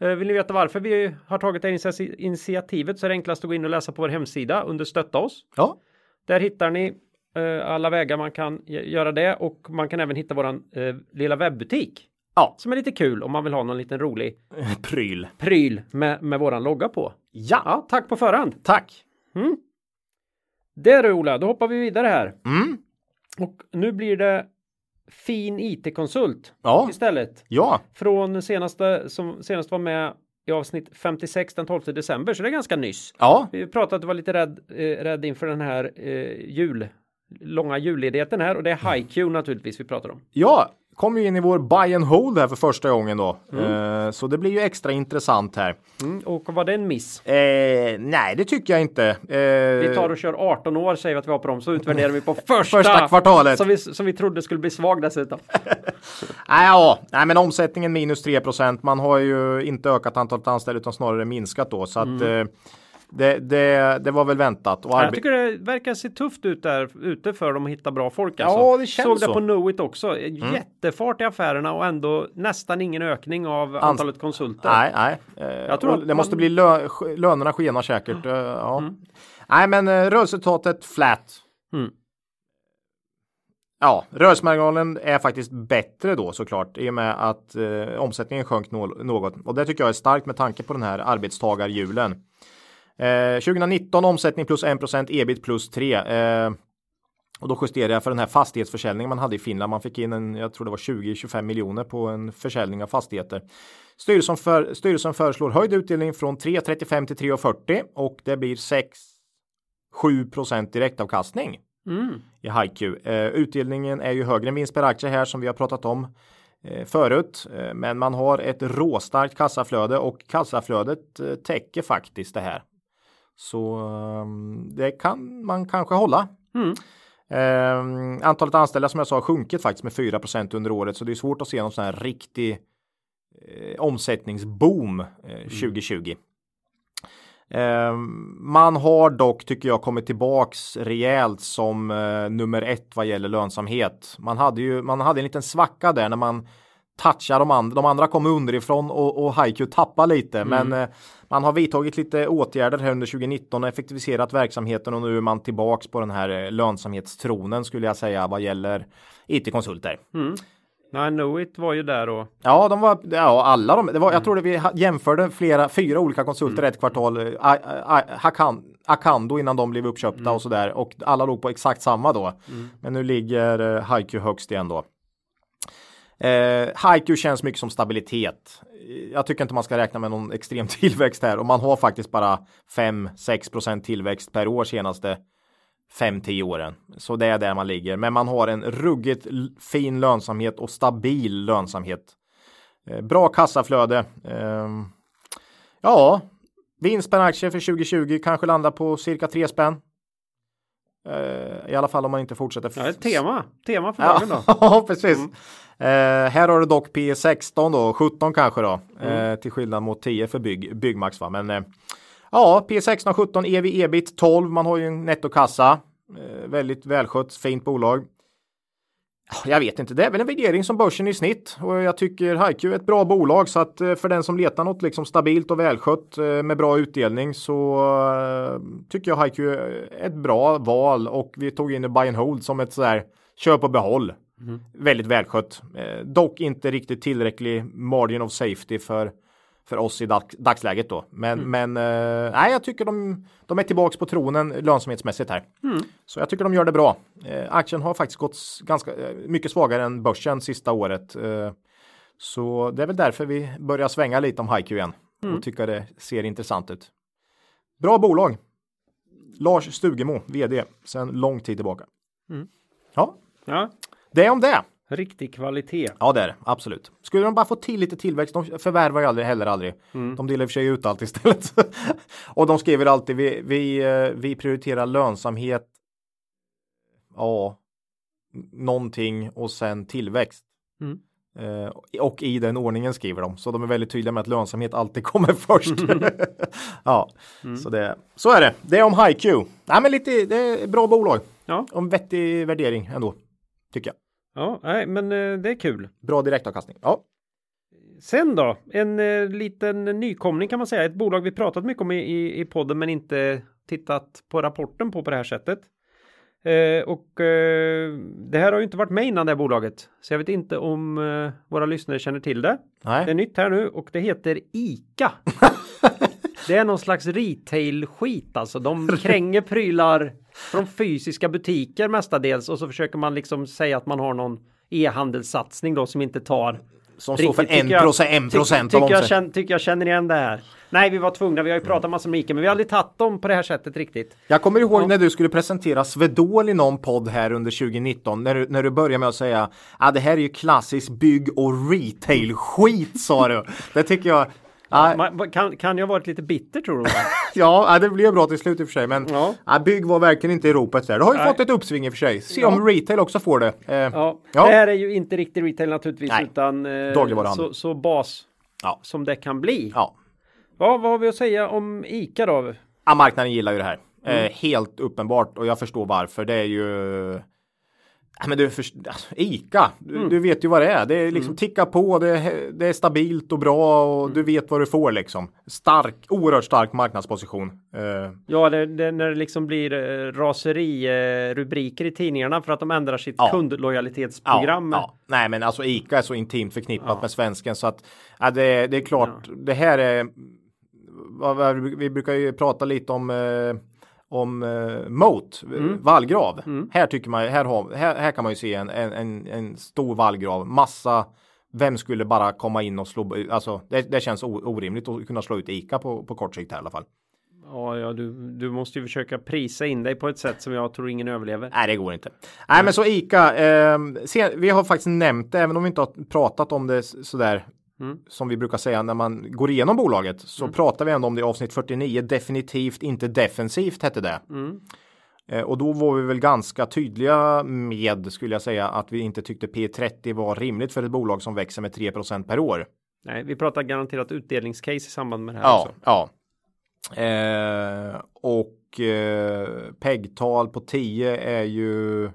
Eh, vill ni veta varför vi har tagit det här initia- initiativet så är det enklast att gå in och läsa på vår hemsida under stötta oss. ja. Där hittar ni alla vägar man kan göra det och man kan även hitta våran lilla webbutik Ja. som är lite kul om man vill ha någon liten rolig Pryl. pryl med, med våran logga på. Ja, Ja, tack på förhand. tack. Det du Ola, då hoppar vi vidare här. Mm. Och nu blir det fin IT-konsult Ja, istället. ja, Från senaste som senast var med i avsnitt 56 den 12 december, så det är ganska nyss. ja, Vi pratade att du var lite rädd, eh, rädd inför den här eh, jul, långa julledigheten här och det är HiQ naturligtvis vi pratar om. ja. Kom ju in i vår buy and hold här för första gången då. Mm. Eh, så det blir ju extra intressant här. Mm, och var det en miss? Eh, nej, det tycker jag inte. Eh, Vi tar och kör 18 år säger vi att vi har på dem så utvärderar vi på första, Första kvartalet. Som vi, som vi trodde skulle bli svag dessutom. Nej, ja, nej, men omsättningen minus 3% Man har ju inte ökat antalet anställda utan snarare minskat då. Så att eh, det, det, det var väl väntat. Och Jag tycker det verkar se tufft ut där ute för dem att hitta bra folk. Alltså. Ja, det känns Såg det så. Mm. på Knowit också. Jättefart i affärerna och ändå nästan ingen ökning av antalet konsulter. Nej, nej. Eh, Jag tror att det måste man- bli lö lönerna skenar säkert. eh, ja. Nej, men eh, rörelseresultatet flat. Mm. Ja, rörelsemarginalen är faktiskt bättre då såklart i och med att eh, omsättningen sjönk nå- något och det tycker jag är starkt med tanke på den här arbetstagarhjulen. Eh, 2019 omsättning plus 1 ebit plus 3. Eh, Och då justerade jag för den här fastighetsförsäljningen man hade i Finland. Man fick in en, jag tror det var 20-25 miljoner på en försäljning av fastigheter. Styrelsen, för, styrelsen föreslår höjd utdelning från 3,35 till 3,40 och det blir 6-7 procent direktavkastning Mm. i HiQ. Eh, utdelningen är ju högre än vinst per aktie här som vi har pratat om eh, förut. Eh, men man har ett råstarkt kassaflöde och kassaflödet eh, täcker faktiskt det här. Så ehm, det kan man kanske hålla. Mm. Eh, antalet anställda som jag sa har sjunkit faktiskt med 4% under året så det är svårt att se någon sån här riktig eh, omsättningsboom eh, 2020. Eh, man har dock, tycker jag, kommit tillbaks rejält som eh, nummer ett vad gäller lönsamhet. Man hade ju, man hade en liten svacka där när man touchar de andra. De andra kommer underifrån och, och HiQ tappar lite, men eh, man har vidtagit lite åtgärder här under 2019 och effektiviserat verksamheten och nu är man tillbaks på den här eh, lönsamhetstronen skulle jag säga vad gäller IT-konsulter. Mm. Nej, Knowit var ju där och Ja, de var, ja, alla de, det var, jag tror det vi jämförde flera, fyra olika konsulter ett kvartal, eh, A- A- Hakan, Akando innan de blev uppköpta och sådär och alla låg på exakt samma då. Men nu ligger HiQ högst igen då. Eh, HiQ känns mycket som stabilitet. Jag tycker inte man ska räkna med någon extrem tillväxt här och man har faktiskt bara 5-6% tillväxt per år senaste 5-10 åren. Så det är där man ligger. Men man har en ruggigt fin lönsamhet och stabil lönsamhet. Eh, bra kassaflöde. Ehm, ja, vinst per aktie för 2020 kanske landar på cirka 3 spänn. Eh, I alla fall om man inte fortsätter. ja, tema. Tema för dagen då. Ja, precis. Eh, här har du dock P 16 då, 17 kanske då. Eh, till skillnad mot 10 för bygg, Byggmax va. Men eh, ja, P 16, 17, EV, ebit 12. Man har ju en nettokassa. Eh, väldigt välskött, fint bolag. Ja, Jag vet inte, det är väl en värdering som börsen i snitt och jag tycker HiQ är ett bra bolag så att eh, för den som letar något liksom stabilt och välskött eh, med bra utdelning så eh, tycker jag HiQ är ett bra val och vi tog in buy and hold som ett sådär köp och behåll. Väldigt välskött. Dock inte riktigt tillräcklig margin of safety för för oss i dag, dagsläget då. Men, men eh, nej, jag tycker de, de är tillbaks på tronen lönsamhetsmässigt här. Så jag tycker de gör det bra. Eh, aktien har faktiskt gått ganska eh, mycket svagare än börsen sista året. Eh, så det är väl därför vi börjar svänga lite om HiQ igen och tycker det ser intressant ut. Bra bolag. Lars Stugemo, vd, sedan lång tid tillbaka. Ja, Ja, det är om det. Riktig kvalitet. Ja, det är det. Absolut. Skulle de bara få till lite tillväxt, de förvärvar ju aldrig heller aldrig. De delar i och för sig ut allt istället. och de skriver alltid, vi, vi, eh, vi prioriterar lönsamhet. Ja, någonting och sen tillväxt. Mm. Eh, och i den ordningen skriver de. Så de är väldigt tydliga med att lönsamhet alltid kommer först. ja, så, det, så är det. Det är om HiQ. Nej, men lite, det är bra bolag. Ja, Om vettig värdering ändå. Tycker jag. Ja, nej, men eh, det är kul. Bra direktavkastning. Ja. Sen då, en eh, liten nykomling kan man säga. Ett bolag vi pratat mycket om i, i, i podden men inte tittat på rapporten på på det här sättet. Eh, och eh, det här har ju inte varit med innan det här bolaget. Så jag vet inte om eh, våra lyssnare känner till det. Nej. Det är nytt här nu och det heter ICA. det är någon slags retail-skit alltså. De kränger prylar från fysiska butiker mestadels och så försöker man liksom säga att man har någon e-handelssatsning då som inte tar Som står för Riktigt, tycker 1 jag- procent, 1 procent av tycker, jag omsättningen. känner, tycker jag känner igen det här. Nej, vi var tvungna. Vi har ju pratat massor med ICA, men vi har aldrig tagit dem på det här sättet riktigt. Jag kommer ihåg Ja. när du skulle presentera Swedol i någon podd här under 2019 när du, när du började med att säga att ah, det här är ju klassisk bygg och retail skit sa du. Det tycker jag. Ja, Ma- va- Kan, kan jag varit lite bitter tror du? ja, ja, det blev bra till slut i och för sig, men Ja. ja. bygg var verkligen inte i ropet där. Du har ju Nej. fått ett uppsving i och för sig. Se om retail också får det. Eh, Ja, Ja. det här är ju inte riktigt retail naturligtvis, Nej. utan eh, så, så bas Ja. som det kan bli. ja. Ja, vad har vi att säga om ICA då? Ja, marknaden gillar ju det här. Mm. Eh, helt uppenbart och jag förstår varför. Det är ju Ja, men du, först... alltså, Ica, du, Mm. du vet ju vad det är. Det är liksom ticka på, det är, det är stabilt och bra och Mm. du vet vad du får liksom. Stark, oerhört stark marknadsposition. Eh, Ja, det, det, när det liksom blir eh, raseri eh, rubriker i tidningarna för att de ändrar sitt Ja. kundlojalitetsprogram. Ja, ja. Nej, men alltså Ica är så intimt förknippat med svensken så att ja, det, det är klart. Det här är. Vi brukar ju prata lite om. Eh, om uh, Moat, mm. vallgrav. Mm. Här tycker man, här, har, här, här kan man ju se en, en, en stor vallgrav, massa vem skulle bara komma in och slå, alltså det, det känns orimligt att kunna slå ut ICA på, på kort sikt här, i alla fall. Ja, ja du, du måste ju försöka prisa in dig på ett sätt som jag tror ingen överlever. Nej, det går inte. Nej, men så ICA. Eh, se, vi har faktiskt nämnt det, även om vi inte har pratat om det sådär Mm. Som vi brukar säga när man går igenom bolaget så mm. pratar vi ändå om det i avsnitt 49. Definitivt inte defensivt hette det. Mm. Eh, och då var vi väl ganska tydliga med skulle jag säga att vi inte tyckte P30 var rimligt för ett bolag som växer med 3% per år. Nej, vi pratar garanterat utdelningscase i samband med det här. Ja, också. ja. Eh, och eh, PEG-tal på 10 är ju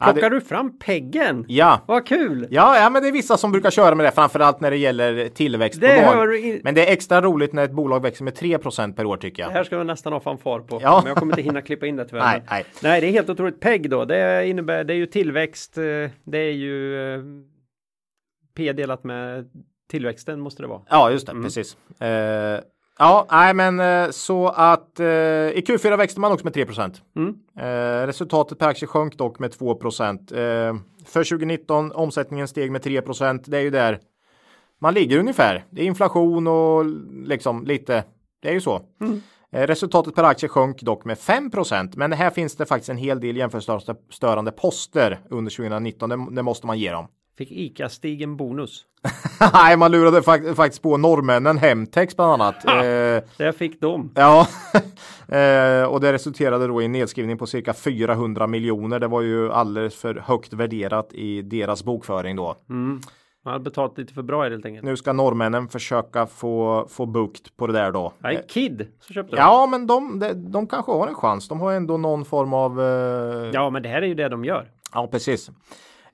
Plockar ja, det... du fram peggen? Ja. Vad kul! Ja, ja, men det är vissa som brukar köra med det, framförallt när det gäller tillväxtbolag. In... Men det är extra roligt när ett bolag växer med 3% per år tycker jag. Det här ska vi nästan ha fanfar på. Ja. Men jag kommer inte hinna klippa in det tyvärr. nej, nej. nej, det är helt otroligt. PEG då, det innebär, det är ju tillväxt, eh, det är ju eh, P delat med tillväxten måste det vara. Ja, just det, mm. precis. Uh, Ja, nej men eh, så att eh, i Q4 växte man också med 3 mm. eh, Resultatet per aktie sjönk dock med 2 eh, För 2019 omsättningen steg med 3% Det är ju där man ligger ungefär. Det är inflation och liksom lite. Det är ju så. Mm. Eh, resultatet per aktie sjönk dock med 5% men här finns det faktiskt en hel del jämförelsestörande poster under 2019. Det, det måste man ge dem. Fick ICA-Stig en bonus? Nej, man lurade fakt faktiskt på norrmännen Hemtex bland annat. Ha, eh, det fick de. Ja, eh, och det resulterade då i en nedskrivning på cirka 400 miljoner. Det var ju alldeles för högt värderat i deras bokföring då. Mm. Man hade betalt lite för bra helt enkelt. Nu ska norrmännen försöka få, få bukt på det där då. Nej, eh, Kid så köpte. Ja, men de, de, de kanske har en chans. De har ändå någon form av. Eh... Ja, men det här är ju det de gör. Ja, precis.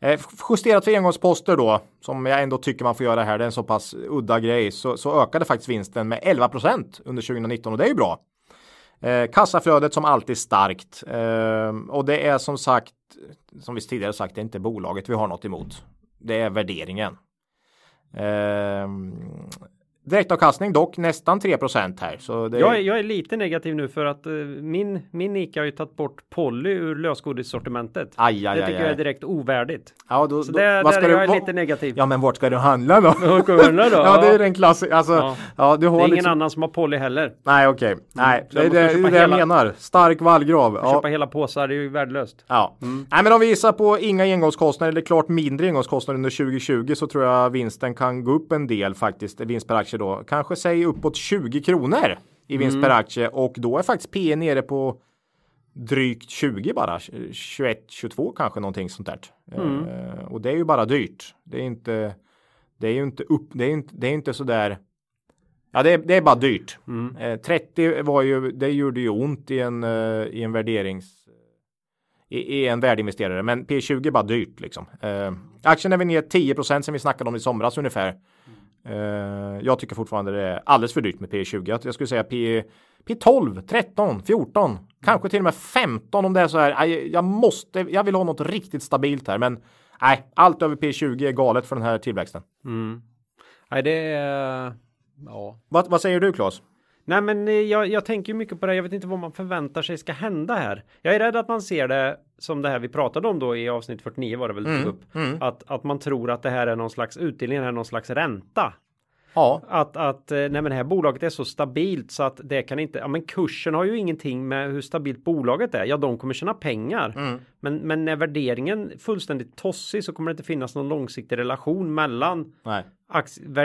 Eh, justerat för engångsposter då, som jag ändå tycker man får göra här, det är en så pass udda grej, så, så ökade faktiskt vinsten med 11% under 2019 och det är ju bra. Eh, kassaflödet som alltid starkt eh, och det är som sagt, som vi tidigare sagt, det är inte bolaget vi har något emot. Det är värderingen. Eh, Direktavkastning dock nästan 3 här. Så det... jag, är, jag är lite negativ nu för att uh, min, min ICA har ju tagit bort Polly ur lösgodissortimentet. Aj, aj, det tycker aj, jag är direkt ovärdigt. Ja, då, så då, där, där är jag lite negativ. Ja, men vart ska du handla då? Ska du handla då? ja, det är den klassiska. Alltså, ja. ja. du har det är liksom... ingen annan som har Polly heller. Nej, okej. Okay. Nej, mm. det, det, det är det jag menar. Stark vallgrav. Ja. Köpa hela påsar, det är ju värdelöst. Ja, mm. nej, men om vi gissar på inga engångskostnader eller klart mindre engångskostnader under 2020 så tror jag vinsten kan gå upp en del faktiskt. Vinst per aktie då. Kanske säg uppåt 20 kronor i vinst mm. per aktie och då är faktiskt P nere på drygt 20 bara 21 22 kanske någonting sånt där. Mm. Uh, och det är ju bara dyrt. Det är inte. Det är ju inte upp. Det är inte. Det är inte så där. Ja, det är, det är bara dyrt. Mm. Uh, 30 var ju. Det gjorde ju ont i en uh, i en värderings. I, i en värdeinvesterare, men P20 är bara dyrt liksom. aktien är väl ner 10% sen vi snackade om i somras ungefär. Uh, jag tycker fortfarande det är alldeles för dyrt med P20. Jag, skulle säga P, P12, 13, 14, kanske till och med 15 om det är så här. Jag, jag måste, jag vill ha något riktigt stabilt här, men nej, allt över P20 är galet för den här tillväxten. Mm. Nej, det är ja. Vad, vad säger du Claes? Nej, men eh, jag, jag tänker mycket på det. Jag vet inte vad man förväntar sig ska hända här. Jag är rädd att man ser det som det här vi pratade om då i avsnitt 49 var det väl mm, upp. Mm. Att, att man tror att det här är någon slags utdelning, här är någon slags ränta. Ja. Att, att eh, nej men det här bolaget är så stabilt så att det kan inte, ja men kursen har ju ingenting med hur stabilt bolaget är. Ja, de kommer tjäna pengar. Mm. Men, men när värderingen fullständigt tossig så kommer det inte finnas någon långsiktig relation mellan nej.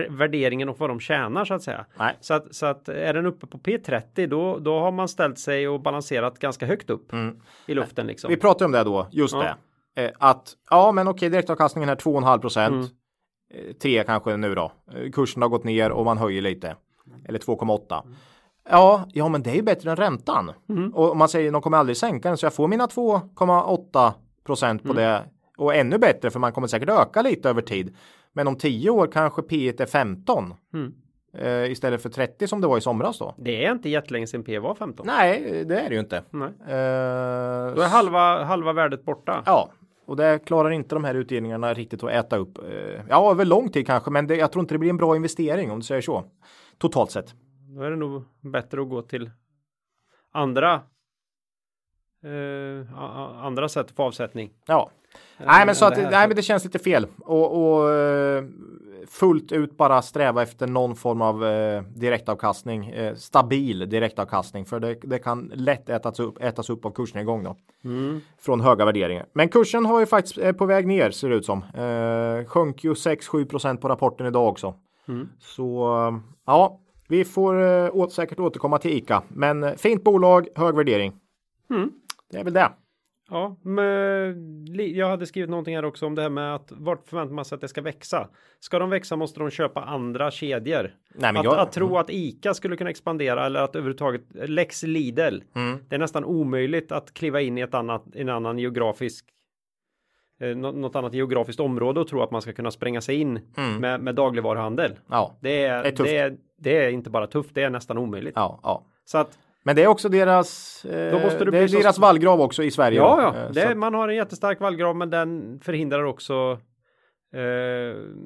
värderingen och vad de tjänar så att säga. Nej. Så att, så att är den uppe på P30 då, då har man ställt sig och balanserat ganska högt upp mm. i luften liksom. Vi pratade om det då, just ja. det. Eh, att ja, men okej, direktavkastningen är 2,5 procent. Mm. 3 eh, kanske nu då. Eh, kursen har gått ner och man höjer lite. Eller 2,8. Ja, ja, men det är ju bättre än räntan. Mm. Och man säger de kommer aldrig sänka den så jag får mina 2,8 procent på mm. det och ännu bättre för man kommer säkert öka lite över tid. Men om 10 år kanske P är 15 mm. eh, istället för 30 som det var i somras då. Det är inte jättelänge sedan P var 15. Nej, det är det ju inte. Nej. Eh, då är halva, halva värdet borta. Ja, och det klarar inte de här utdelningarna riktigt att äta upp. Eh, ja, över lång tid kanske, men det, jag tror inte det blir en bra investering om du säger så. Totalt sett. Då är det nog bättre att gå till andra eh, andra sätt få avsättning. Ja, nej, men så att, nej, men det känns lite fel och, och uh, fullt ut bara sträva efter någon form av uh, direktavkastning, uh, stabil direktavkastning, för det, det, kan lätt ätas upp, ätas upp av kursen då. Mm. Från höga värderingar. Men kursen har ju faktiskt är på väg ner ser det ut som. Uh, sjönk ju 6-7% på rapporten idag också. Mm. Så ja, vi får uh, säkert återkomma till ICA, men fint bolag, hög värdering. Mm. Det är väl det. Ja, men jag hade skrivit någonting här också om det här med att vart förväntar man sig att det ska växa? Ska de växa måste de köpa andra kedjor. Nej, att, jag... att, tro att ICA skulle kunna expandera eller att överhuvudtaget Lex Lidl. Mm. Det är nästan omöjligt att kliva in i ett annat, en annan geografisk eh, något annat geografiskt område och tro att man ska kunna spränga sig in mm. med, med dagligvaruhandel. Ja, det är, det är, det, är, det är inte bara tufft, det är nästan omöjligt. Ja, ja. Så att men det är också deras, eh, det är deras så... vallgrav också i Sverige. Ja, ja. Eh, det, man har en jättestark vallgrav men den förhindrar också eh,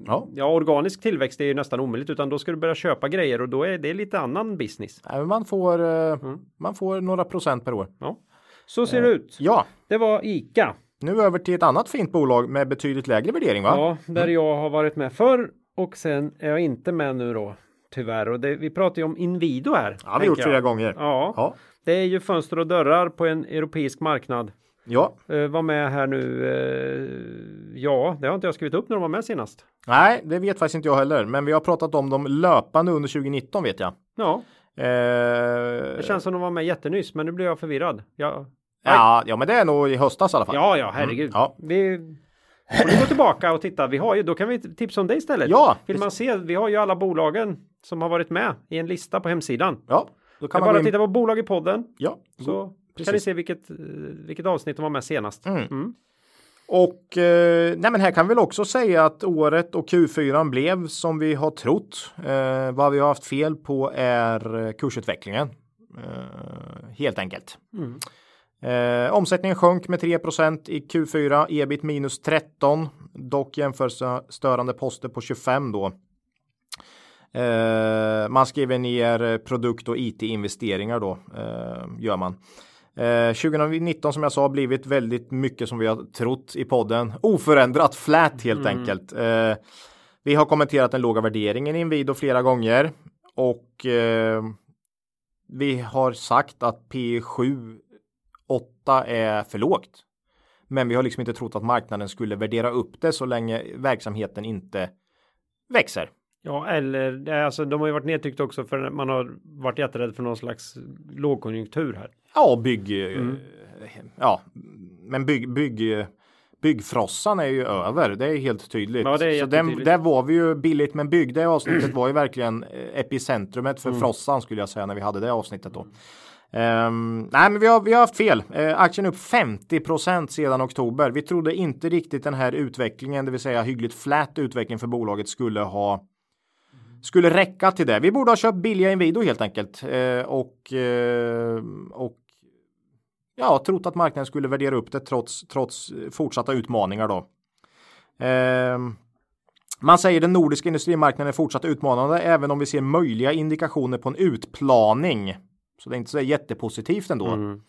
ja. ja. organisk tillväxt är ju nästan omöjligt utan då ska du börja köpa grejer och då är det lite annan business. Ja, man, får, eh, mm. man får några procent per år. Ja. Så ser det ut. Ja. Det var ICA. Nu över till ett annat fint bolag med betydligt lägre värdering va? Ja, där mm. jag har varit med förr och sen är jag inte med nu då tyvärr. Och det, vi pratar ju om Inwido här. Ja, vi gjort flera gånger. Ja, ja, det är ju fönster och dörrar på en europeisk marknad. Ja. Uh, var med här nu. Uh, ja, det har inte jag skrivit upp när de var med senast. Nej, det vet faktiskt inte jag heller. Men vi har pratat om dem löpande under 2019 vet jag. Ja. Uh, det känns som de var med jättenyss, men nu blir jag förvirrad. Ja, ja, ja, men det är nog i höstas i alla fall. Ja, ja, herregud. Mm, ja. Vi Får ni gå tillbaka och titta. Vi har ju, då kan vi tipsa om det istället. Ja. Vill man se, vi har ju alla bolagen som har varit med i en lista på hemsidan. Ja. Då kan man bara in... titta på bolag i podden. Ja. Så Precis. kan ni se vilket, vilket avsnitt de var med senast. Mm. Mm. Och eh, nej men här kan vi väl också säga att året och Q4 blev som vi har trott. Eh, vad vi har haft fel på är kursutvecklingen. Eh, helt enkelt. Mm. Eh, omsättningen sjönk med 3% i Q4, ebit minus 13, dock jämförelsestörande poster på 25 då. Eh, man skriver ner produkt och IT-investeringar då, eh, gör man. 2019 eh, som jag sa blivit väldigt mycket som vi har trott i podden. Oförändrat flat helt mm. enkelt. Eh, vi har kommenterat den låga värderingen i Inwido flera gånger och eh, vi har sagt att P7 8 är för lågt. Men vi har liksom inte trott att marknaden skulle värdera upp det så länge verksamheten inte växer. Ja, eller alltså de har ju varit nedtryckt också för man har varit jätterädd för någon slags lågkonjunktur här. Ja, bygg. Mm. Ja, men bygg, bygg byggfrossan är ju över. Det är helt tydligt. Ja, det är så den, där var vi ju billigt men bygg. Det avsnittet var ju verkligen epicentrumet för mm. frossan skulle jag säga när vi hade det avsnittet då. Um, nej, men vi har, vi har haft fel. Uh, aktien upp 50% sedan oktober. Vi trodde inte riktigt den här utvecklingen, det vill säga hyggligt flat utveckling för bolaget skulle ha skulle räcka till det. Vi borde ha köpt billiga Inwido helt enkelt uh, och uh, och ja, trott att marknaden skulle värdera upp det trots trots fortsatta utmaningar då. Ehm, man säger den nordiska industrimarknaden är fortsatt utmanande även om vi ser möjliga indikationer på en utplaning. Så det är inte så jättepositivt ändå. Mm.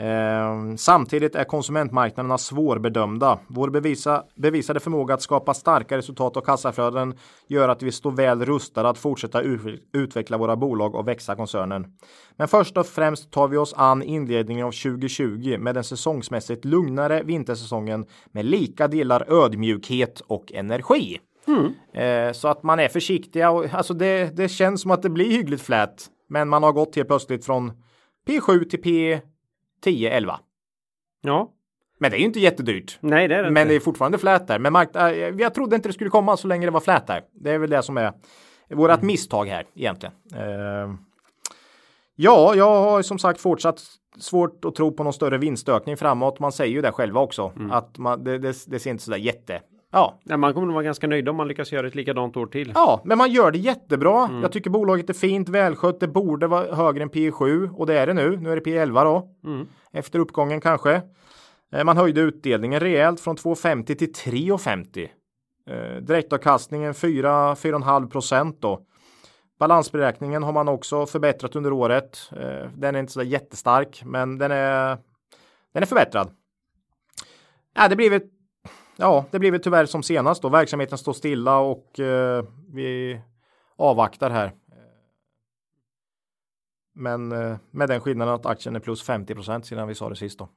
Eh, samtidigt är konsumentmarknaderna svårbedömda. Vår bevisa, bevisade förmåga att skapa starka resultat och kassaflöden gör att vi står väl rustade att fortsätta utveckla våra bolag och växa koncernen. Men först och främst tar vi oss an inledningen av 2020 med den säsongsmässigt lugnare vintersäsongen med lika delar ödmjukhet och energi. Mm. Eh, så att man är försiktiga och alltså det, det känns som att det blir hyggligt flät men man har gått helt plötsligt från P7 till P10, 11. Ja. Men det är ju inte jättedyrt. Nej, det är det Men inte. det är fortfarande flät där. Men mark- äh, jag trodde inte det skulle komma så länge det var flät där. Det är väl det som är vårat mm. misstag här egentligen. Uh, ja, jag har som sagt fortsatt svårt att tro på någon större vinstökning framåt. Man säger ju det själva också mm. att man, det, det, det ser inte så där jätte Ja. ja. Man kommer nog vara ganska nöjd om man lyckas göra ett likadant år till. Ja, men man gör det jättebra. Mm. Jag tycker bolaget är fint, välskött. Det borde vara högre än P7 och det är det nu. Nu är det P11 då. Mm. Efter uppgången kanske. Eh, man höjde utdelningen rejält från 2,50 till 3,50. Eh, direktavkastningen 4-4,5 procent då. Balansberäkningen har man också förbättrat under året. Eh, den är inte så jättestark, men den är den är förbättrad. Ja, det blir väl, ja, det blir väl tyvärr som senast då. Verksamheten står stilla och eh, vi avvaktar här. Men eh, med den skillnaden att aktien är plus 50% sedan vi sa det sist då.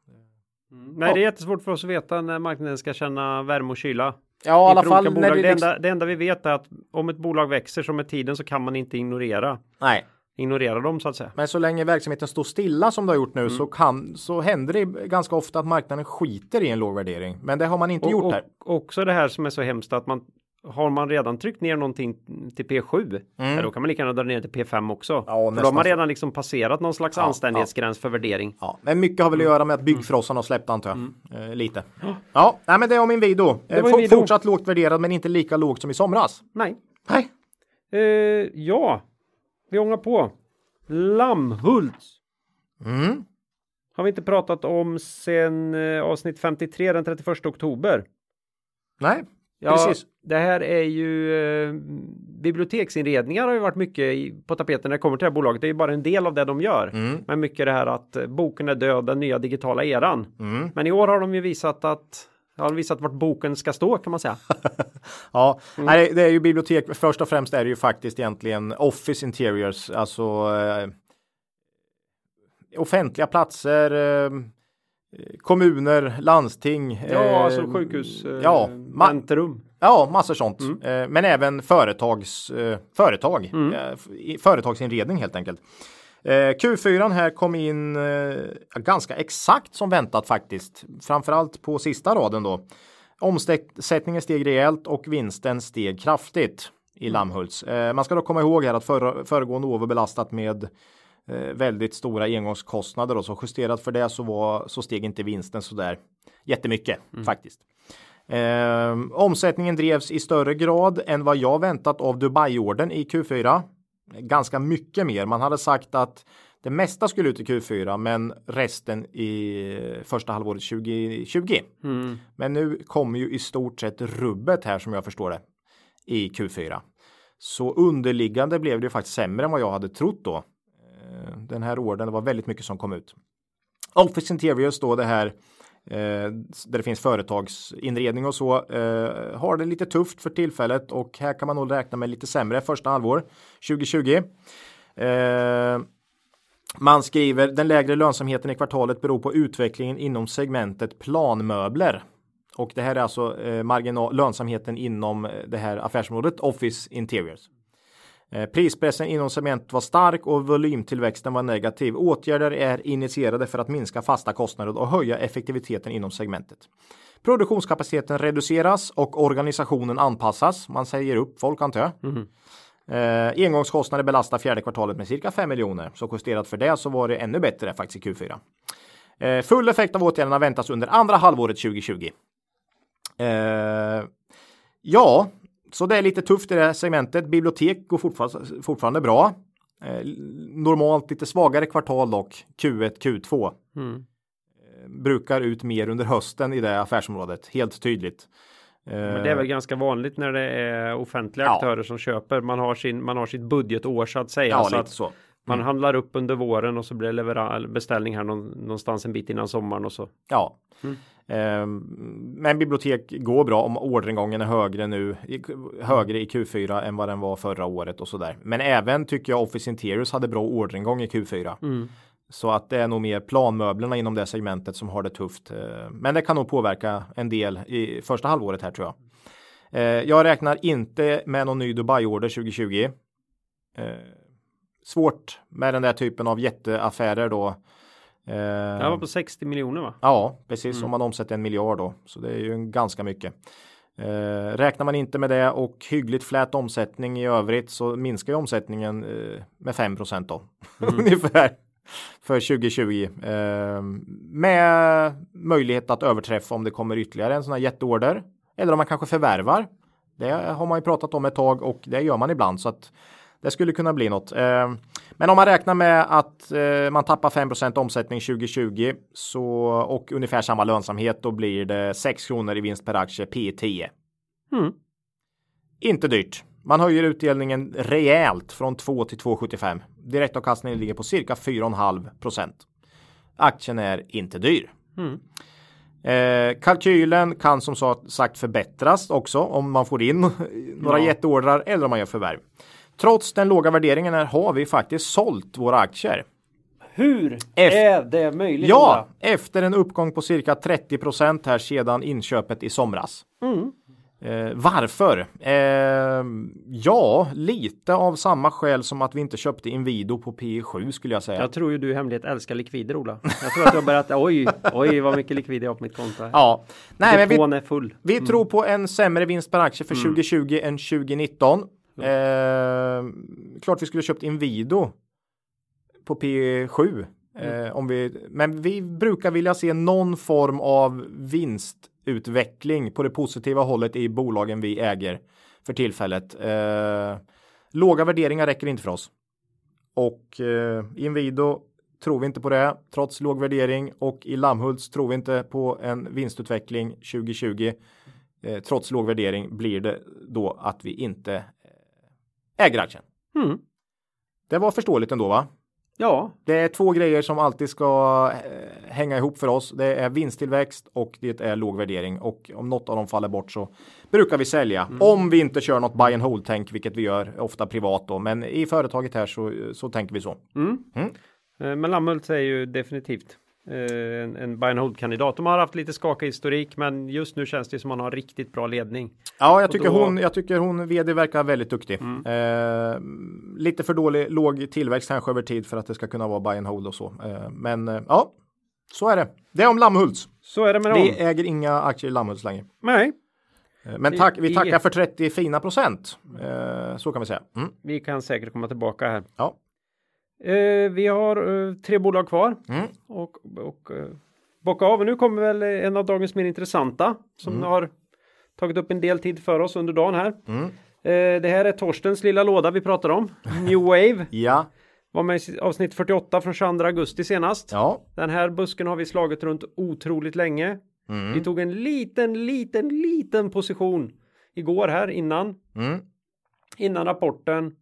Mm. Nej, ja. det är jättesvårt för oss att veta när marknaden ska känna värme och kyla. Ja, i alla fall. När det, det, enda, liksom- det enda vi vet är att om ett bolag växer som med tiden så kan man inte ignorera. Nej, ignorera dem så att säga. Men så länge verksamheten står stilla som det har gjort nu mm. så, kan, så händer det ganska ofta att marknaden skiter i en låg värdering. Men det har man inte och, gjort här. Och också det här som är så hemskt att man har man redan tryckt ner någonting till P7, mm. då kan man lika gärna dra ner till P5 också. Ja, för då har man redan liksom passerat någon slags ja, anständighetsgräns ja. för värdering. Ja, men mycket har väl att göra med att byggfrossan har släppt antar jag. Mm. Eh, lite. Ja, nej, men det är om Inwido. Eh, fortsatt lågt värderad men inte lika lågt som i somras. Nej. Nej. Eh, ja, vi ångar på. Lammhults. Mm. Har vi inte pratat om sen eh, avsnitt 53 den 31 oktober. Nej, ja, precis. Det här är ju eh, biblioteksinredningar har ju varit mycket i, på tapeten när det kommer till det här bolaget. Det är ju bara en del av det de gör. Mm. Men mycket det här att boken är död, den nya digitala eran. Mm. Men i år har de ju visat att har de visat vart boken ska stå kan man säga. ja, mm. nej, det är ju bibliotek. Först och främst är det ju faktiskt egentligen Office Interiors, alltså eh, offentliga platser, eh, kommuner, landsting. Ja, eh, alltså sjukhus, eh, ja, väntrum. Ja, massor sånt. Mm. Eh, men även företags, eh, företag, mm. företagsinredning helt enkelt. Eh, Q4 här kom in eh, ganska exakt som väntat faktiskt. Framförallt på sista raden då. Omsättningen steg rejält och vinsten steg kraftigt i mm. Lammhults. Eh, man ska då komma ihåg här att förra, föregående år var belastat med väldigt stora engångskostnader och så justerat för det så var så steg inte vinsten så där jättemycket mm. faktiskt. Eh, omsättningen drevs i större grad än vad jag väntat av Dubai-orden i Q4 ganska mycket mer. Man hade sagt att det mesta skulle ut i Q4 men resten i första halvåret 2020. Mm. Men nu kommer ju i stort sett rubbet här som jag förstår det i Q4. Så underliggande blev det faktiskt sämre än vad jag hade trott då. Eh, den här orden, det var väldigt mycket som kom ut. Office Interiors då det här Eh, där det finns företagsinredning och så eh, har det lite tufft för tillfället och här kan man nog räkna med lite sämre första halvår 2020. Eh, man skriver den lägre lönsamheten i kvartalet beror på utvecklingen inom segmentet planmöbler. Och det här är alltså eh, marginal lönsamheten inom eh, det här affärsområdet Office Interiors. Eh, prispressen inom cement var stark och volymtillväxten var negativ. Åtgärder är initierade för att minska fasta kostnader och höja effektiviteten inom segmentet. Produktionskapaciteten reduceras och organisationen anpassas. Man säger upp folk antar jag. Mm. Eh, engångskostnader belastar fjärde kvartalet med cirka 5 miljoner. Så justerat för det så var det ännu bättre faktiskt i Q4. Eh, full effekt av åtgärderna väntas under andra halvåret 2020. Eh, ja, så det är lite tufft i det här segmentet. Bibliotek går fortfarande, fortfarande bra. Eh, normalt lite svagare kvartal dock. Q1, Q2. Mm. Eh, brukar ut mer under hösten i det affärsområdet. Helt tydligt. Men det är väl ganska vanligt när det är offentliga ja. aktörer som köper. Man har, sin, man har sitt budgetår så att säga. Ja, så att så. Man mm. handlar upp under våren och så blir det beställning här någonstans en bit innan sommaren och så. Ja. Mm. Ehm, men bibliotek går bra om orderingången är högre nu, högre i Q4 än vad den var förra året och sådär. Men även tycker jag Office Interiors hade bra orderingång i Q4. Mm. Så att det är nog mer planmöblerna inom det segmentet som har det tufft. Ehm, men det kan nog påverka en del i första halvåret här tror jag. Ehm, jag räknar inte med någon ny Dubai-order 2020. Svårt med den där typen av jätteaffärer då Eh, det var på 60 miljoner va? Ja, precis. Mm. Om man omsätter en miljard då. Så det är ju ganska mycket. Eh, räknar man inte med det och hyggligt flät omsättning i övrigt så minskar ju omsättningen eh, med 5 då. Mm. Ungefär. För 2020. Eh, med möjlighet att överträffa om det kommer ytterligare en sån här jätteorder. Eller om man kanske förvärvar. Det har man ju pratat om ett tag och det gör man ibland så att det skulle kunna bli något. Men om man räknar med att eh, man tappar 5% omsättning 2020 så, och ungefär samma lönsamhet, då blir det 6 kronor i vinst per aktie, P 10. Mm. Inte dyrt. Man höjer utdelningen rejält från 2 till 2,75. Direktavkastningen ligger på cirka 4,5 procent. Aktien är inte dyr. Mm. Eh, kalkylen kan som sagt förbättras också om man får in några ja. jätteordrar eller om man gör förvärv. Trots den låga värderingen här har vi faktiskt sålt våra aktier. Hur F är det möjligt? Ja, efter en uppgång på cirka 30% här sedan inköpet i somras. Mm. Eh, varför? Eh, ja, lite av samma skäl som att vi inte köpte Inwido på P7 skulle jag säga. Jag tror ju du i hemlighet älskar likvider Ola. Jag tror att du har börjat, oj, oj vad mycket likvider jag har på mitt konto. Här. Ja, nej, men vi, är full. vi mm. tror på en sämre vinst per aktie för mm. 2020 än 2019. Eh, klart vi skulle köpt Inwido på P7. Mm. Eh, om vi, men vi brukar vilja se någon form av vinstutveckling på det positiva hållet i bolagen vi äger för tillfället. Eh, låga värderingar räcker inte för oss. Och eh, Inwido tror vi inte på det trots låg värdering och i Lammhults tror vi inte på en vinstutveckling 2020. Eh, trots låg värdering blir det då att vi inte äger aktien. Mm. Det var förståeligt ändå va? Ja. Det är två grejer som alltid ska eh, hänga ihop för oss. Det är vinsttillväxt och det är låg värdering och om något av dem faller bort så brukar vi sälja. Mm. Om vi inte kör något buy and hold tänk, vilket vi gör ofta privat då. Men i företaget här så, så tänker vi så. Mm. Mm. Eh, men Lammhult är ju definitivt en, en buy and hold kandidat. De har haft lite skakig historik, men just nu känns det som att man har riktigt bra ledning. Ja, jag tycker, då... hon, jag tycker hon vd verkar väldigt duktig. Mm. Eh, lite för dålig, låg tillväxt kanske över tid för att det ska kunna vara buy and hold och så. Eh, men eh, ja, så är det. Det är om Lammhults. Så är det med dem. Vi äger inga aktier i Lammhults längre. Nej. Eh, men tack, vi tackar för 30 fina procent. Eh, så kan vi säga. Mm. Vi kan säkert komma tillbaka här. Ja. Eh, vi har eh, tre bolag kvar mm. och, och eh, bocka av. Och nu kommer väl en av dagens mer intressanta som mm. har tagit upp en del tid för oss under dagen här. Mm. Det här är Torstens lilla låda vi pratar om. New Wave. ja. Var med i avsnitt 48 från 22 augusti senast. Ja. Den här busken har vi slagit runt otroligt länge. Mm. Vi tog en liten, liten, liten position igår här innan. Mm. Innan rapporten.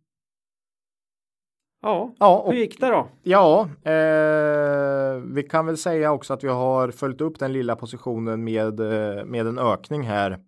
Ja, ja och, hur gick det då? Ja, eh, vi kan väl säga också att vi har följt upp den lilla positionen med, eh, med en ökning här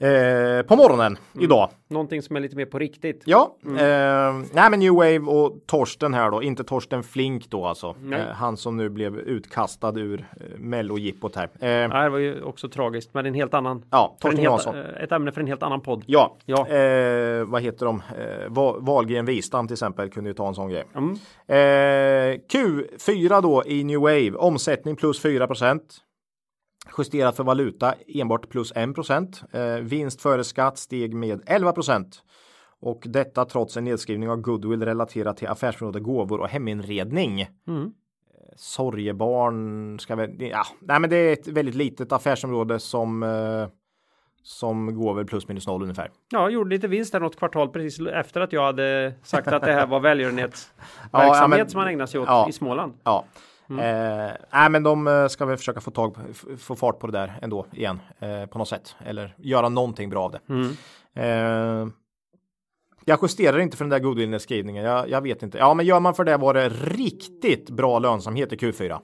Eh, på morgonen mm. idag. Någonting som är lite mer på riktigt. Ja, mm. eh, nej men New Wave och Torsten här då, inte Torsten Flink då alltså. Eh, han som nu blev utkastad ur eh, mellojippot här. Eh, nej, det var ju också tragiskt, men en helt annan. Ja, Torsten Jansson. Eh, ett ämne för en helt annan podd. Ja, ja. Eh, vad heter de? Eh, Wahlgren Wistam till exempel kunde ju ta en sån grej. Mm. Eh, Q4 då i New Wave, omsättning plus 4 procent. Justerat för valuta enbart plus 1 eh, Vinst före skatt steg med 11% och detta trots en nedskrivning av goodwill relaterat till affärsområde gåvor och heminredning. Mm. Eh, sorgebarn ska väl, ja, nej men det är ett väldigt litet affärsområde som eh, som går väl plus minus noll ungefär. Ja, gjorde lite vinst där något kvartal precis efter att jag hade sagt att det här var välgörenhetsverksamhet ja, ja, som man ägnar sig åt ja, i Småland. Ja, Mm. Eh, nej, men de eh, ska väl försöka få tag få fart på det där ändå igen eh, på något sätt eller göra någonting bra av det. Mm. Eh, jag justerar inte för den där goodwill-nedskrivningen. Jag, jag vet inte. Ja, men gör man för det var det riktigt bra lönsamhet i Q4.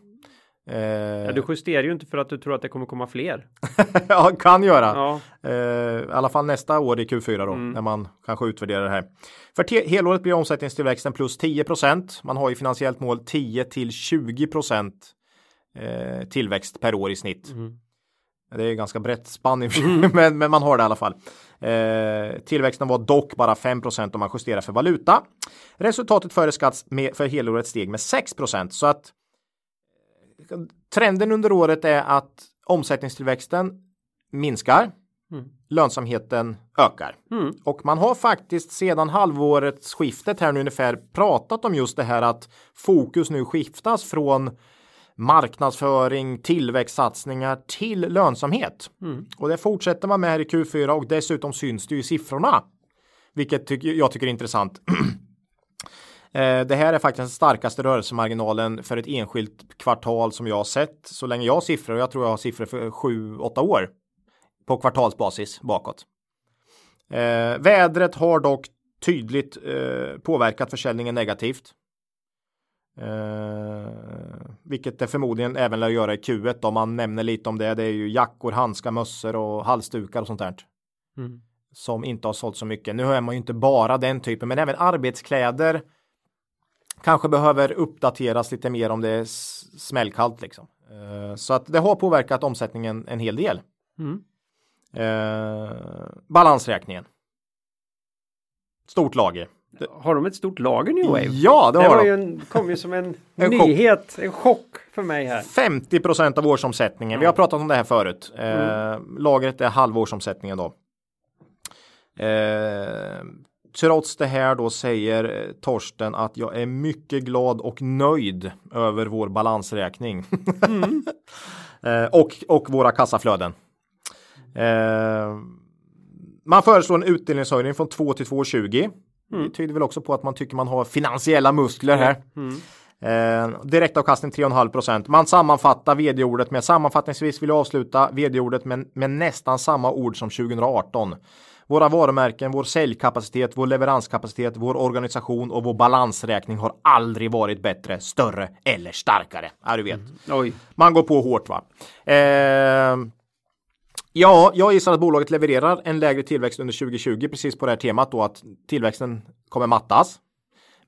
Eh, ja, du justerar ju inte för att du tror att det kommer komma fler. ja, kan göra. Ja. Eh, I alla fall nästa år i Q4 då, mm. när man kanske utvärderar det här. För helåret blir omsättningstillväxten plus 10% Man har ju finansiellt mål 10 till 20 eh, tillväxt per år i snitt. Mm. Det är ganska brett spann, mm. men, men man har det i alla fall. Eh, tillväxten var dock bara 5% om man justerar för valuta. Resultatet före skatt med, för helåret steg med 6 så att trenden under året är att omsättningstillväxten minskar. Mm. Lönsamheten ökar. Mm. Och man har faktiskt sedan halvårets skiftet här nu ungefär pratat om just det här att fokus nu skiftas från marknadsföring, tillväxtsatsningar till lönsamhet. Mm. Och det fortsätter man med här i Q4 och dessutom syns det i siffrorna. Vilket jag tycker är intressant. Eh, det här är faktiskt den starkaste rörelsemarginalen för ett enskilt kvartal som jag har sett så länge jag har siffror och jag tror jag har siffror för 7-8 år på kvartalsbasis bakåt. Eh, vädret har dock tydligt eh, påverkat försäljningen negativt. Eh, vilket det förmodligen även lär göra i Q1 då man nämner lite om det. Det är ju jackor, handskar, mössor och halsdukar och sånt där. Mm. Som inte har sålt så mycket. Nu hör man ju inte bara den typen, men även arbetskläder kanske behöver uppdateras lite mer om det är smällkallt liksom. Eh, så att det har påverkat omsättningen en hel del. Mm. Eh, balansräkningen. Stort lager. Har de ett stort lager New Wave? Ja, det, det har de. Ju en, kom ju som en, en nyhet, chock. en chock för mig här. 50% av årsomsättningen. Mm. Vi har pratat om det här förut. Eh, mm. Lagret är halvårsomsättningen då. Eh, trots det här då säger eh, Torsten att jag är mycket glad och nöjd över vår balansräkning. Mm. och, och våra kassaflöden. Eh, man föreslår en utdelningshöjning från 2 till 2,20. Mm. Det tyder väl också på att man tycker man har finansiella muskler här. Mm. Eh, direktavkastning 3,5% Man sammanfattar vd-ordet med sammanfattningsvis vill jag avsluta vd-ordet med, med nästan samma ord som 2018. Våra varumärken, vår säljkapacitet, vår leveranskapacitet, vår organisation och vår balansräkning har aldrig varit bättre, större eller starkare. Ja, du vet. Mm. Man går på hårt va. Eh, Ja, jag gissar att bolaget levererar en lägre tillväxt under 2020 precis på det här temat då att tillväxten kommer mattas.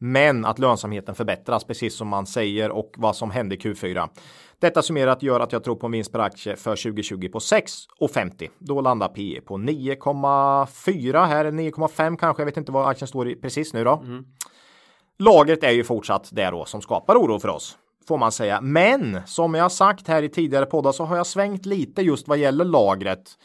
Men att lönsamheten förbättras precis som man säger och vad som hände i Q4. Detta summerat gör att jag tror på en vinst per aktie för 2020 på 6,50. Då landar PE på 9,4 här, 9,5 kanske. Jag vet inte vad aktien står i precis nu då. Mm. Lagret är ju fortsatt det då som skapar oro för oss får man säga. Men som jag sagt här i tidigare poddar så har jag svängt lite just vad gäller lagret.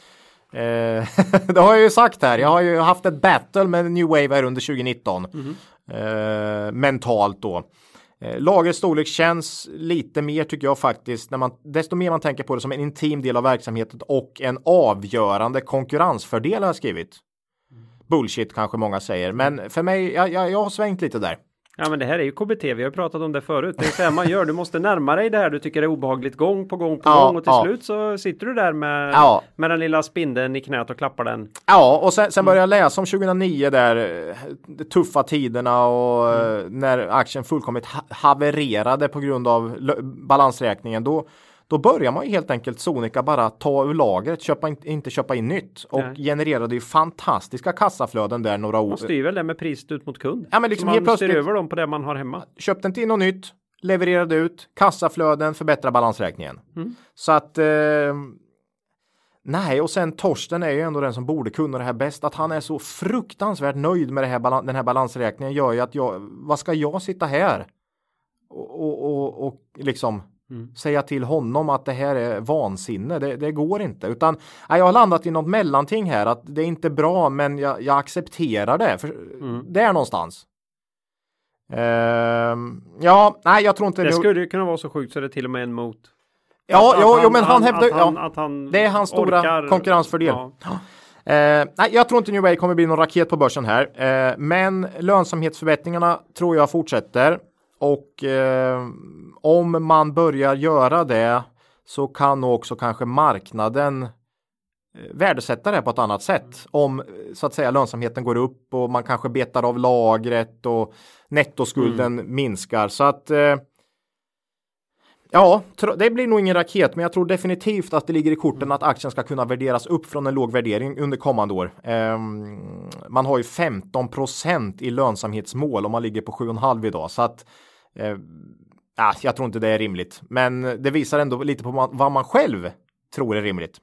Eh, det har jag ju sagt här. Jag har ju haft ett battle med New Wave här under 2019. Mm. Eh, mentalt då. Eh, storlek känns lite mer tycker jag faktiskt när man desto mer man tänker på det som en intim del av verksamheten och en avgörande konkurrensfördel har jag skrivit. Bullshit kanske många säger, men för mig, jag, jag, jag har svängt lite där. Ja men det här är ju KBT, vi har pratat om det förut. Det är så här man gör, du måste närma dig det här du tycker är obehagligt gång på gång på ja, gång och till ja. slut så sitter du där med, ja. med den lilla spindeln i knät och klappar den. Ja och sen, sen började jag läsa om 2009 där de tuffa tiderna och mm. när aktien fullkomligt havererade på grund av balansräkningen. Då, då börjar man ju helt enkelt sonika bara ta ur lagret, köpa in, inte köpa in nytt och Nej. genererade ju fantastiska kassaflöden där några år. Man styr väl det med priset ut mot kund. Ja, men liksom helt plötsligt. över dem på det man har hemma. Köpte inte in något nytt, levererade ut, kassaflöden, förbättra balansräkningen. Mm. Så att eh, Nej, och sen Torsten är ju ändå den som borde kunna det här bäst. Att han är så fruktansvärt nöjd med det här, den här balansräkningen gör ju att jag, vad ska jag sitta här? Och, och, och, och liksom Mm. Säga till honom att det här är vansinne, det, det går inte. Utan jag har landat i något mellanting här, att det är inte bra men jag, jag accepterar det. För, mm. Där någonstans. Uh, ja, nej jag tror inte... Det skulle ju kunna vara så sjukt så det är till och med en mot. Ja, att, ja, att jo, men han, hävdar... Att ja, att han det är hans stora orkar, konkurrensfördel. Ja. Uh, nej, jag tror inte New Way kommer bli någon raket på börsen här. Uh, men lönsamhetsförbättringarna tror jag fortsätter. Och eh, om man börjar göra det så kan också kanske marknaden eh, värdesätta det på ett annat sätt. Om så att säga lönsamheten går upp och man kanske betar av lagret och nettoskulden mm. minskar. Så att eh, Ja, det blir nog ingen raket, men jag tror definitivt att det ligger i korten mm. att aktien ska kunna värderas upp från en låg värdering under kommande år. Um, man har ju 15% i lönsamhetsmål om man ligger på 7,5 idag, så att ja, jag tror inte det är rimligt, men det visar ändå lite på vad man själv tror är rimligt.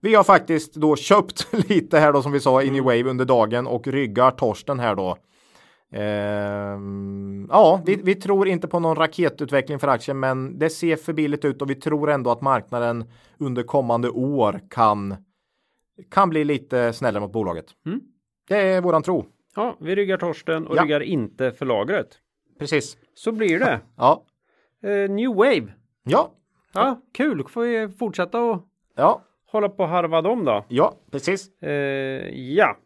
Vi har faktiskt då köpt lite här då som vi sa i New Wave under dagen och ryggar Torsten här då Eh, ja, vi, vi, tror inte på någon raketutveckling för aktien, men det ser för billigt ut och vi tror ändå att marknaden under kommande år kan kan bli lite snällare mot bolaget. Mm. Det är våran tro. Ja, vi ryggar Torsten och ja. ryggar inte för lagret. Precis. Så blir det. ja. Uh, New Wave. Ja. Ja, kul. Får vi fortsätta och ja. hålla på och harva dem då? Ja, precis. Uh, ja,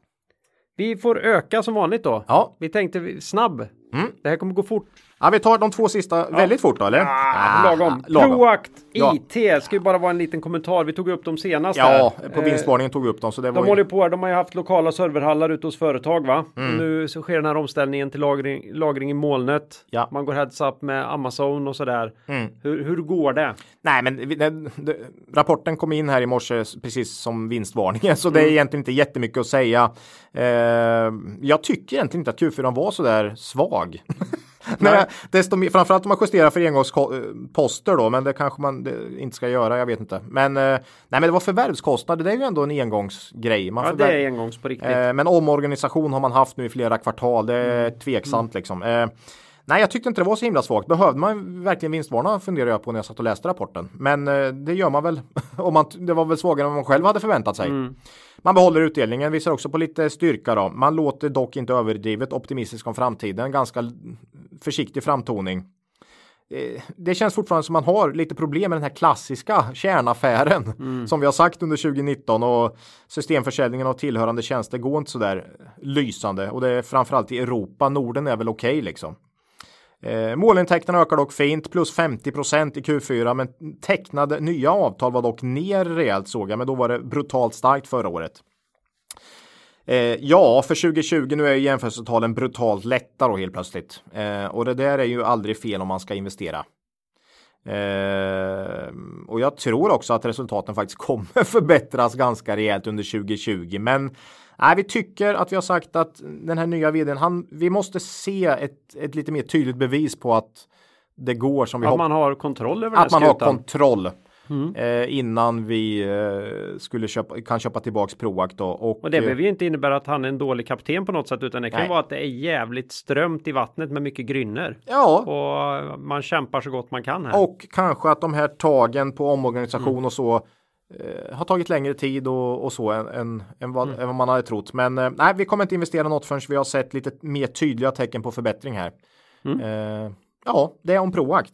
vi får öka som vanligt då. Ja. Vi tänkte snabb. Mm. Det här kommer gå fort Ja, vi tar de två sista väldigt fort då, eller? Ah, lagom. lagom. Proact Ja. IT ska ju bara vara en liten kommentar. Vi tog upp dem senast. Ja, här. på Eh, vinstvarningen tog vi upp dem. Så det De var håller ju... på, de har ju haft lokala serverhallar ute hos företag va? Mm. Nu så sker den här omställningen till lagring, lagring i molnet. Ja. Mm. Man går heads up med Amazon och sådär. Hur, hur går det? Nej, men den, den, rapporten kom in här i morse precis som vinstvarningen, så det Mm. är egentligen inte jättemycket att säga. Eh, jag tycker egentligen inte att Q4 var så där svag. Nej, desto mer, framförallt om man justerar för engångsposter då, men det kanske man det inte ska göra, jag vet inte. Men, eh, nej, men det var förvärvskostnader, det är ju ändå en engångsgrej. Man Ja, förvär- det är engångs på riktigt. Eh, men omorganisation har man haft nu i flera kvartal. Det är Mm. tveksamt liksom. Eh, nej, jag tyckte inte det var så himla svagt. Behövde man verkligen vinstvarna funderar jag på när jag satt och läste rapporten. Men eh, det gör man väl. om man, det var väl svagare än man själv hade förväntat sig. Mm. Man behåller utdelningen, visar också på lite styrka då. Man låter dock inte överdrivet optimistisk om framtiden. Ganska försiktig framtoning. Eh, Det känns fortfarande som man har lite problem med den här klassiska kärnaffären som vi har sagt under 2019 och systemförsäljningen av tillhörande tjänster går inte så där lysande och det är framförallt i Europa. Norden är väl okej liksom. Eh, målintäkterna ökar dock fint, plus 50% i Q4, men tecknade nya avtal var dock ner rejält såg jag, men då var det brutalt starkt förra året. Eh, ja, för 2020 nu är ju jämförelsetalen brutalt lätta då helt plötsligt. Eh, och det där är ju aldrig fel om man ska investera. Eh, och jag tror också att resultaten faktiskt kommer förbättras ganska rejält under 2020. Men nej, vi tycker att vi har sagt att den här nya vdn, han, vi måste se ett, ett lite mer tydligt bevis på att det går som vi Att hoppas. man har kontroll över Att den man här har skutan. kontroll. Eh, innan vi eh, skulle köpa, kan köpa tillbaks Proact då. Och, Och det eh, behöver ju inte innebära att han är en dålig kapten på något sätt utan det kan Nej. vara att det är jävligt strömt i vattnet med mycket grynner. Ja, Och man kämpar så gott man kan här. och kanske att de här tagen på omorganisation och så eh, har tagit längre tid och, och så än, än, än, vad, än vad man hade trott. Men eh, nej, vi kommer inte investera något förrän vi har sett lite mer tydliga tecken på förbättring här. Eh, ja, det är om Proact.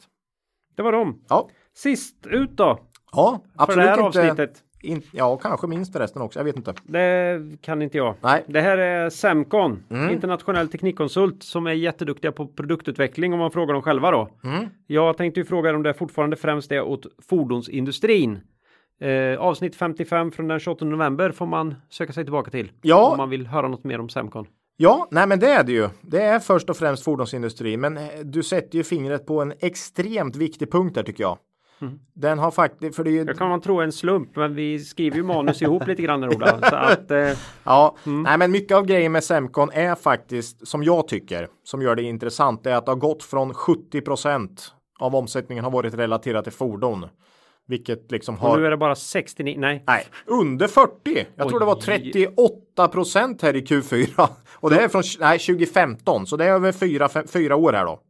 Det var dem. Ja, Sist ut då. ja För absolut det här inte. avsnittet. In, ja, kanske minst resten också. Jag vet inte. Det kan inte jag. Nej. Det här är Semcon, Mm. internationell teknikkonsult som är jätteduktiga på produktutveckling om man frågar dem själva då. Mm. Jag tänkte ju fråga om det fortfarande främst är åt fordonsindustrin. Eh, avsnitt 55 från den 28 november får man söka sig tillbaka till. Ja. Om man vill höra något mer om Semcon. Ja, nej men det är det ju. Det är först och främst fordonsindustri, men eh, du sätter ju fingret på en extremt viktig punkt där tycker jag. Den har faktiskt, för det är ju, Det kan man tro en slump, men vi skriver ju manus ihop lite grann Ola. Så att, eh, ja, nej men mycket av grejen med Semcon är faktiskt, som jag tycker, som gör det intressant, är att det har gått från 70% av omsättningen har varit relaterat till fordon. Vilket liksom och har... nu är det bara 69, nej. Nej, under 40. Jag tror det var Oj. 38 procent här i Q4. Och det är från nej, 2015, så det är över fyra, fem, fyra år här då.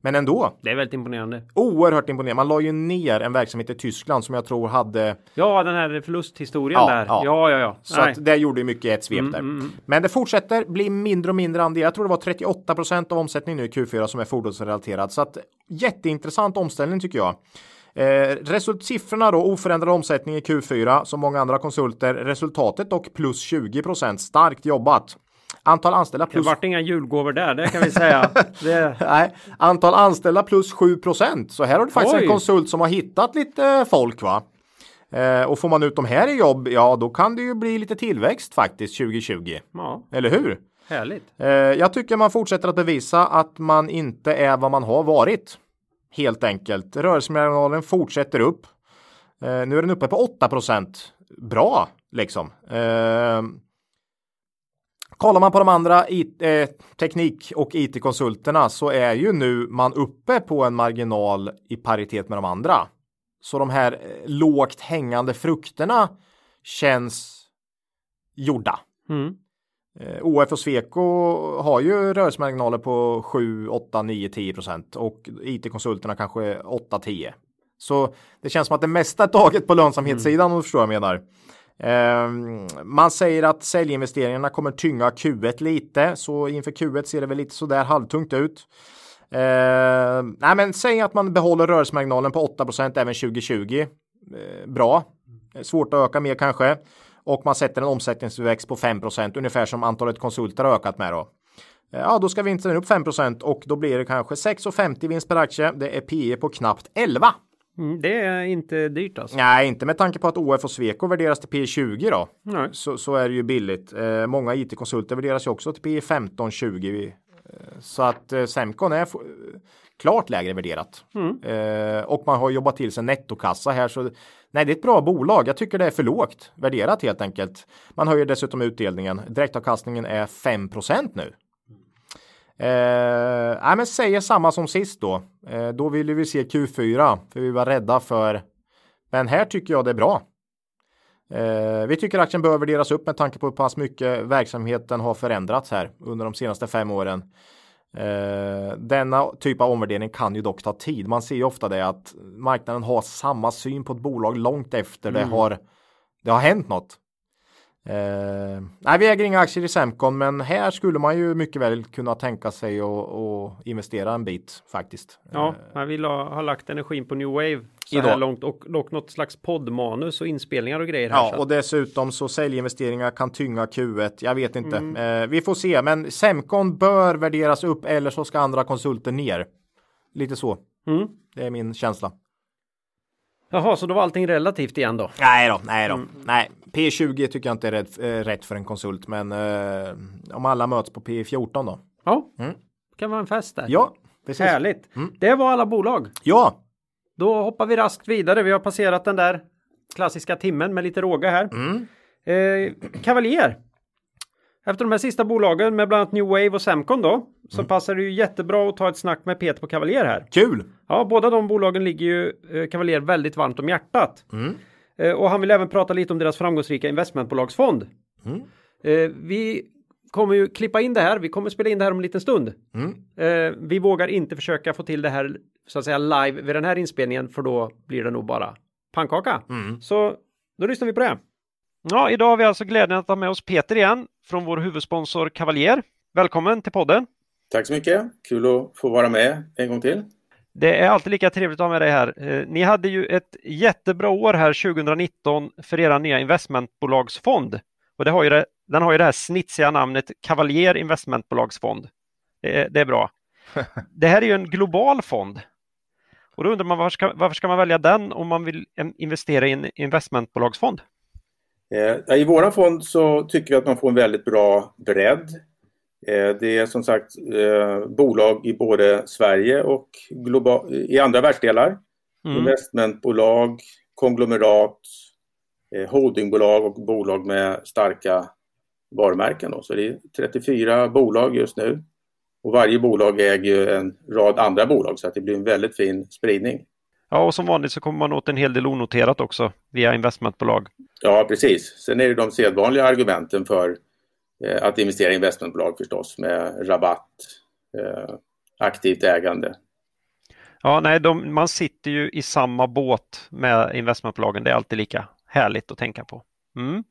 Men ändå, Det är väldigt imponerande. oerhört imponerande. Man la ju ner en verksamhet i Tyskland som jag tror hade Ja, den här förlusthistorien Ja, där. ja. Ja, ja, ja. så det gjorde ju mycket i ett svep där. Men det fortsätter bli mindre och mindre andel. Jag tror det var 38 procent av omsättningen nu i Q4 som är fordonsrelaterad. Så att jätteintressant omställning tycker jag. Eh, resultsiffrorna då oförändrad omsättning i Q4 som många andra konsulter. Resultatet dock plus 20 procent. Starkt jobbat. Antal anställda Det plus vart inga julgåvor där, det kan vi säga. Det, Nej, antal anställda plus 7 procent. Så här har du faktiskt Oj. en konsult som har hittat lite folk va. Eh, och får man ut de här i jobb, ja då kan det ju bli lite tillväxt faktiskt 2020. ja, Eller hur? härligt. Eh, jag tycker man fortsätter att bevisa att man inte är vad man har varit. Helt enkelt. Rörelsemarginalen fortsätter upp. Eh, nu är den uppe på 8. Bra liksom. Eh, Kollar man på de andra IT, eh, teknik och IT-konsulterna så är ju nu man uppe på en marginal i paritet med de andra. Så de här eh, lågt hängande frukterna känns gjorda. Mm. Eh, OF och Sweco har ju rörelsemarginaler på 7, 8, 9, 10 procent och IT-konsulterna kanske 8, 10. Så det känns som att det mesta är taget på lönsamhetssidan om du förstår vad jag menar. Ehm, man säger att säljinvesteringarna kommer tynga Q1 lite, så inför Q1 ser det väl lite sådär halvtungt ut. Eh, nej, men säg att man behåller rörelsemarginalen på 8% även 2020. Eh, bra. Svårt att öka mer kanske. Och man sätter en omsättningsväxt på 5% ungefär som antalet konsulter har ökat med då. Ja, då ska vinsten upp 5% och då blir det kanske 6,50 vinst per aktie. Det är PE på knappt 11. Mm, det är inte dyrt alltså. Nej, inte med tanke på att OF och Sweco värderas till P20 då. Nej. Så, så är det ju billigt. Eh, många IT-konsulter värderas ju också till P15-20. Eh, så att eh, Semcon är klart lägre värderat. Mm. Eh, och man har jobbat till sig nettokassa här så nej, det är ett bra bolag. Jag tycker det är för lågt värderat helt enkelt. Man höjer dessutom utdelningen. Direktavkastningen är 5% nu. Eh, nej, men säger samma som sist då. Eh, då ville vi se Q4 för vi var rädda för. Men här tycker jag det är bra. Eh, vi tycker aktien behöver värderas upp med tanke på hur pass mycket verksamheten har förändrats här under de senaste fem åren. Eh, denna typ av omvärdering kan ju dock ta tid. Man ser ju ofta det att marknaden har samma syn på ett bolag långt efter mm. det har det har hänt något. Eh, nej, vi äger inga aktier i Semcon, men här skulle man ju mycket väl kunna tänka sig att investera en bit faktiskt. Ja, man vill ha, ha lagt energin på New Wave så Idag. här långt och, och något slags poddmanus och inspelningar och grejer. Här, ja, och dessutom så säljinvesteringar kan tynga Q1. Jag vet inte. Mm. Eh, vi får se, men Semcon bör värderas upp eller så ska andra konsulter ner. Lite så. Mm. Det är min känsla. Jaha, så då var allting relativt igen då? Nej då, nej då. Mm. Nej, P20 tycker jag inte är rätt, äh, rätt för en konsult, men äh, om alla möts på P14 då. Ja, mm. kan vara en fest där. Ja, precis. Härligt. Mm. Det var alla bolag. Ja. Då hoppar vi raskt vidare. Vi har passerat den där klassiska timmen med lite råga här. Mm. Eh, Cavalier. Efter de här sista bolagen med bland annat New Wave och Semcon då så mm. passar det ju jättebra att ta ett snack med Peter på Cavalier här. Kul! Ja, båda de bolagen ligger ju eh, Cavalier väldigt varmt om hjärtat. Mm. Eh, och han vill även prata lite om deras framgångsrika investmentbolagsfond. Mm. Eh, vi kommer ju klippa in det här. Vi kommer spela in det här om en liten stund. Mm. Eh, vi vågar inte försöka få till det här så att säga live vid den här inspelningen för då blir det nog bara pannkaka. Mm. Så då lyssnar vi på det. Ja, idag har vi alltså glädjen att ha med oss Peter igen från vår huvudsponsor Cavalier. Välkommen till podden! Tack så mycket! Kul att få vara med en gång till. Det är alltid lika trevligt att ha med dig här. Eh, ni hade ju ett jättebra år här 2019 för era nya investmentbolagsfond. Och det har ju det, den har ju det här snitsiga namnet Cavalier Investmentbolagsfond. Det är, det är bra. Det här är ju en global fond. Och då undrar man varför ska, varför ska man välja den om man vill investera i en investmentbolagsfond? Eh, I våra fond så tycker vi att man får en väldigt bra bredd. Eh, det är som sagt eh, bolag i både Sverige och i andra världsdelar. Mm. Investmentbolag, konglomerat, holdingbolag och bolag med starka varumärken. Så det är 34 bolag just nu. Och varje bolag äger en rad andra bolag så att det blir en väldigt fin spridning. Ja, och som vanligt så kommer man åt en hel del onoterat också via investmentbolag. Ja, precis. Sen är det de sedvanliga argumenten för eh, att investera i investmentbolag förstås med rabatt, eh, aktivt ägande. Ja, nej, de, man sitter ju i samma båt med investmentbolagen. Det är alltid lika härligt att tänka på. Mm.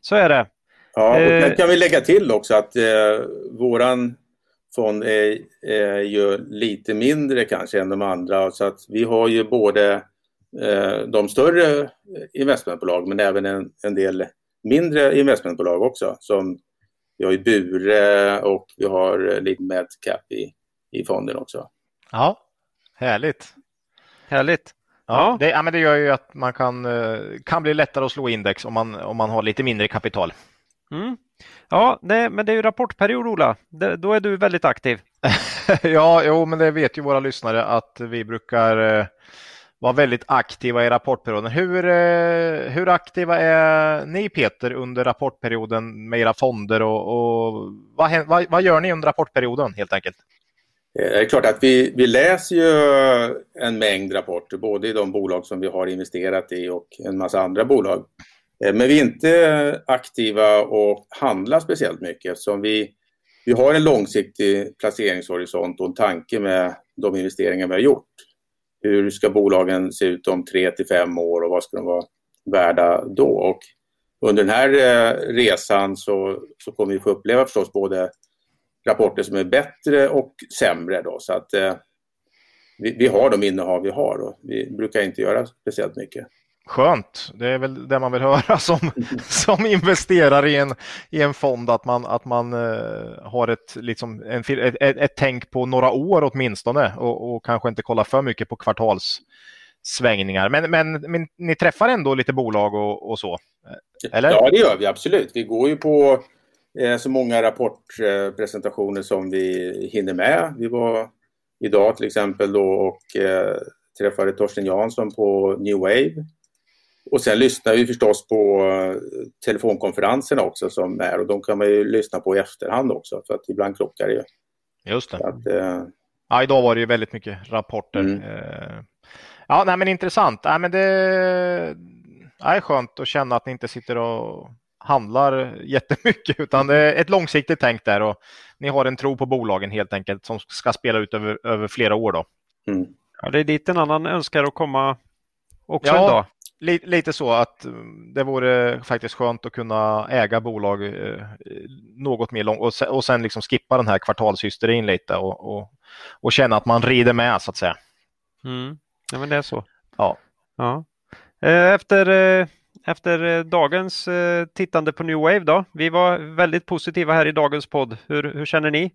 Så är det. Ja, och eh, kan vi lägga till också att eh, våran fond är, är ju lite mindre kanske än de andra. Så att vi har ju både eh, de större investmentbolag men även en, en del mindre investmentbolag också. Som vi har ju Bure och vi har lite medcap i, i fonden också. Ja, härligt. Härligt. Ja, Det, ja, men det gör ju att man kan, eh, kan bli lättare att slå index om man, om man har lite mindre kapital. Mm. Ja, det, men det är ju rapportperiod Ola. Det, då är du väldigt aktiv. ja, jo, men det vet ju våra lyssnare att vi brukar var väldigt aktiva i rapportperioden. Hur, eh, hur aktiva är ni Peter under rapportperioden med era fonder och, och vad, vad, vad, gör ni under rapportperioden helt enkelt? Eh, det är klart att vi, vi läser ju en mängd rapporter, både i de bolag som vi har investerat i och en massa andra bolag. Eh, men vi är inte aktiva och handlar speciellt mycket eftersom vi, vi har en långsiktig placeringshorisont och en tanke med de investeringar vi har gjort. Hur ska bolagen se ut om tre till fem år och vad ska de vara värda då? Och under den här eh, resan så, så kommer vi få uppleva förstås både rapporter som är bättre och sämre. Då, så att eh, vi, vi, har de innehav vi har och vi brukar inte göra speciellt mycket skönt. Det är väl det man vill höra som, som investerare i en, i en fond, att man, att man uh, har ett, liksom, en, ett, ett, ett tänk på några år åtminstone och, och kanske inte kolla för mycket på kvartalssvängningar. Men, men, men ni träffar ändå lite bolag och, och så? Eh, eller? Ja, det gör vi absolut. Vi går ju på eh, så många rapportpresentationer som vi hinner med. Vi var idag till exempel då och eh, träffade Torsten Jansson på New Wave. Och sen lyssnar vi förstås på eh, telefonkonferenserna också som är och de kan man ju lyssna på i efterhand också för att ibland krockar det ju. Just det. Att, eh... ja, idag var det ju väldigt mycket rapporter. Mm. Eh... Ja, nej, men intressant. Nej, men det är skönt att känna att ni inte sitter och handlar jättemycket utan det är ett långsiktigt tänk där och ni har en tro på bolagen helt enkelt som ska spela ut över, över flera år då. Mm. Ja, det är dit en annan önskar att komma också ja, en dag. Li, lite så att mm, det vore faktiskt skönt att kunna äga bolag eh, något mer långt och, se, och sen liksom skippa den här kvartalshysterin lite och, och, och, känna att man rider med så att säga. Mm. Ja, men det är så. Ja. ja. Eh, efter eh, efter eh, dagens eh, tittande på New Wave då. Vi var väldigt positiva här i dagens podd. Hur, hur känner ni?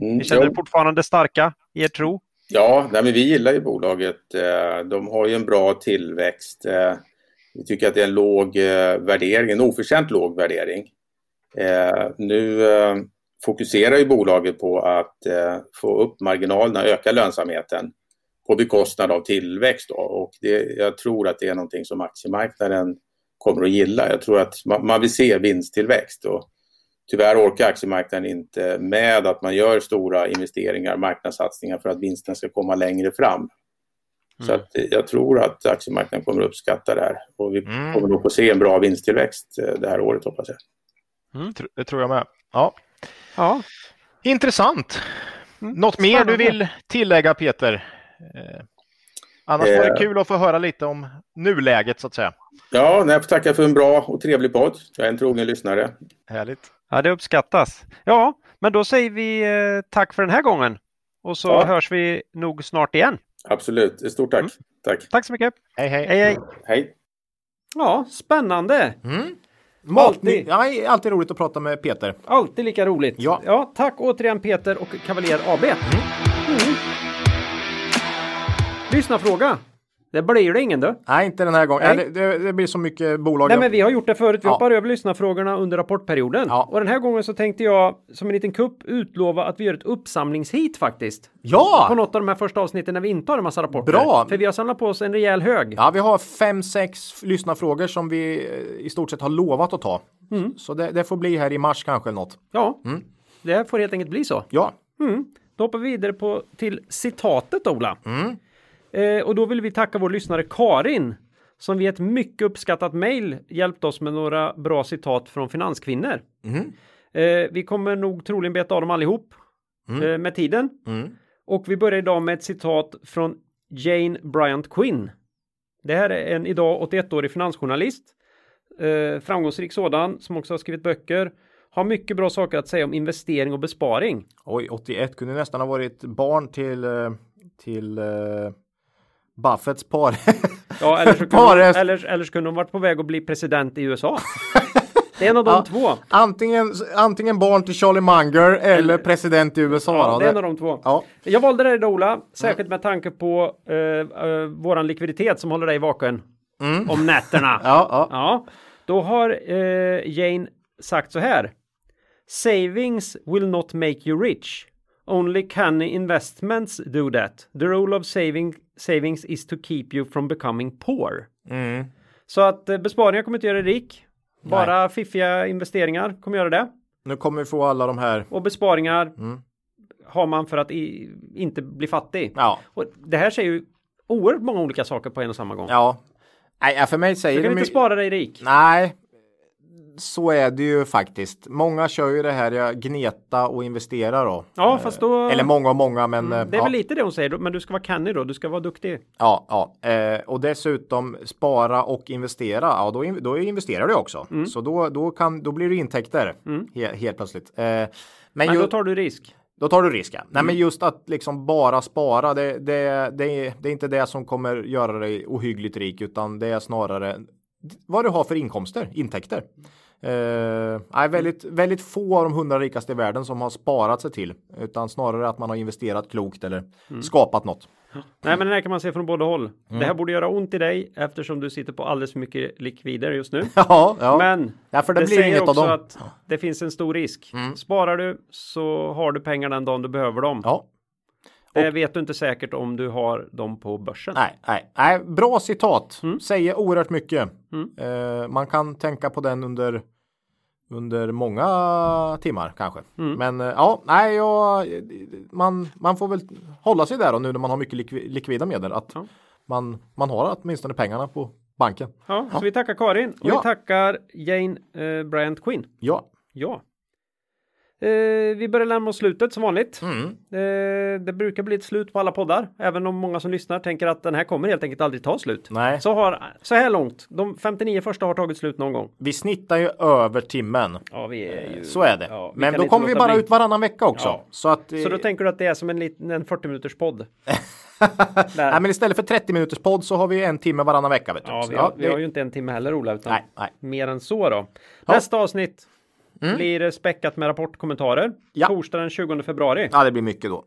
Mm, ni känner er fortfarande starka i er tro? Ja, nej, men vi gillar ju bolaget. Eh, de har ju en bra tillväxt. Eh, vi tycker att det är en låg eh, värdering, en oförtjänt låg värdering. Nu fokuserar ju bolaget på att få upp marginalerna, öka lönsamheten på bekostnad av tillväxt. Då. Och det, jag tror att det är någonting som aktiemarknaden kommer att gilla. Jag tror att man, man vill se vinsttillväxt och tyvärr orkar aktiemarknaden inte med att man gör stora investeringar, marknadssatsningar för att vinsten ska komma längre fram. Mm. Så att jag tror att aktiemarknaden kommer att uppskatta det här och vi mm. kommer nog få se en bra vinsttillväxt eh, det här året hoppas jag. Mm, det tror jag med. Ja. ja. Intressant. Mm. Något mer du vill tillägga Peter? Eh, annars var det eh. kul att få höra lite om nuläget så att säga. Ja, jag får tacka för en bra och trevlig podd. Jag är en trogen lyssnare. Härligt. Ja, det uppskattas. Ja, men då säger vi eh, tack för den här gången. Och så ja. hörs vi nog snart igen. Absolut. Stort tack. Mm. Tack. Tack så mycket. Hej, hej. Hej, hej. hej. Ja, spännande. Mm. Alltid. Ja, alltid roligt att prata med Peter. Alltid lika roligt. Ja. ja tack återigen Peter och Kavaljer AB. Mm. Mm. Lyssna fråga. Det blir det ingen du. Nej, inte den här gången. Nej. Det, det, blir så mycket bolag. Nej, men vi har gjort det förut. Vi ja. hoppar över lyssnarfrågorna under rapportperioden. Ja. Och den här gången så tänkte jag som en liten kupp utlova att vi gör ett uppsamlingshit faktiskt. Ja! På något av de här första avsnitten när vi inte har en massa rapporter. Bra! För vi har samlat på oss en rejäl hög. Ja, vi har fem, sex lyssnarfrågor som vi eh, i stort sett har lovat att ta. Mm. Så det, det, får bli här i mars kanske något. Ja, mm. det får helt enkelt bli så. Ja. Mm. Då hoppar vi vidare på, till citatet Ola. Mm. Eh, och då vill vi tacka vår lyssnare Karin som vid ett mycket uppskattat mejl hjälpt oss med några bra citat från finanskvinnor. Mm. Eh, vi kommer nog troligen beta av dem allihop mm. eh, med tiden. Mm. Och vi börjar idag med ett citat från Jane Bryant Quinn. Det här är en idag 81-årig finansjournalist. Eh, framgångsrik sådan som också har skrivit böcker. Har mycket bra saker att säga om investering och besparing. Oj, 81 kunde nästan ha varit barn till, eh, till eh, Buffetts par. ja, eller så, kunde eller, eller så kunde hon varit på väg att bli president i USA. Det är en av de ja, två. Antingen, antingen barn till Charlie Munger eller, eller president i USA. Ja, det är en av de två. Ja. Jag valde det idag Ola, särskilt med tanke på uh, uh, våran likviditet som håller dig vaken mm. om nätterna. ja, ja. ja, Då har uh, Jane sagt så här. Savings will not make you rich. Only canny investments do that. The role of saving, savings is to keep you from becoming poor. Mm. Så att eh, besparingar kommer inte göra dig rik. Bara Nej. fiffiga investeringar kommer göra det. Nu kommer vi få alla de här. Och besparingar mm. har man för att i, inte bli fattig. Ja. Och det här säger ju oerhört många olika saker på en och samma gång. Ja. Nej, för mig säger du kan det inte spara dig rik. Nej, så är det ju faktiskt. Många kör ju det här, jag gneta och investera då. Ja, fast då... Eller många och många, men... Mm, det är ja. väl lite det hon säger, men du ska vara canny då, du ska vara duktig. Ja, ja. Eh, och dessutom spara och investera, ja då, då investerar du också. Mm. Så då, då, kan, då blir det intäkter mm. he, helt plötsligt. Eh, men, men ju... då tar du risk. Då tar du risken. Nej, men just att liksom bara spara, det, det, det, är, det är inte det som kommer göra dig ohyggligt rik, utan det är snarare vad du har för inkomster, intäkter. Nej, väldigt, väldigt få av de hundra rikaste i världen som har sparat sig till, utan snarare att man har investerat klokt eller mm. skapat något. Nej, men den här kan man se från båda håll. Mm. Det här borde göra ont i dig eftersom du sitter på alldeles för mycket likvider just nu. ja, ja. Men ja, det, det blir säger också att det finns en stor risk. Mm. Sparar du så har du pengar den dagen du behöver dem. Ja. Det och, vet du inte säkert om du har dem på börsen. Nej, nej, nej bra citat. Mm. Säger oerhört mycket. Mm. Uh, man kan tänka på den under under många timmar kanske. Mm. Men uh, ja, nej, ja, man, man får väl hålla sig där och nu när man har mycket likv likvida medel att ja. man, man har åtminstone pengarna på banken. Ja, ja. så vi tackar Karin och ja. vi tackar Jane uh, Bryant Quinn. Ja. Ja. Eh, vi börjar närma oss slutet som vanligt. Mm. Eh, det brukar bli ett slut på alla poddar, även om många som lyssnar tänker att den här kommer helt enkelt aldrig ta slut. Nej. Så, har, så här långt, de 59 första har tagit slut någon gång. Vi snittar ju över timmen. Ja, vi är ju... Så är det. Ja, Men då kommer vi bara bli... ut varannan vecka också. Ja. Så, att, så då tänker du att det är som en, liten, en 40 minuters podd? nej, men istället för 30 minuters podd så har vi en timme varannan vecka. Vet du. Ja, vi, har, ja, vi har ju inte en timme heller Ola, utan nej, nej. mer än så då. Nästa avsnitt Mm. Blir späckat med rapportkommentarer. Ja. Torsdag den 20 februari. Ja, det blir mycket då.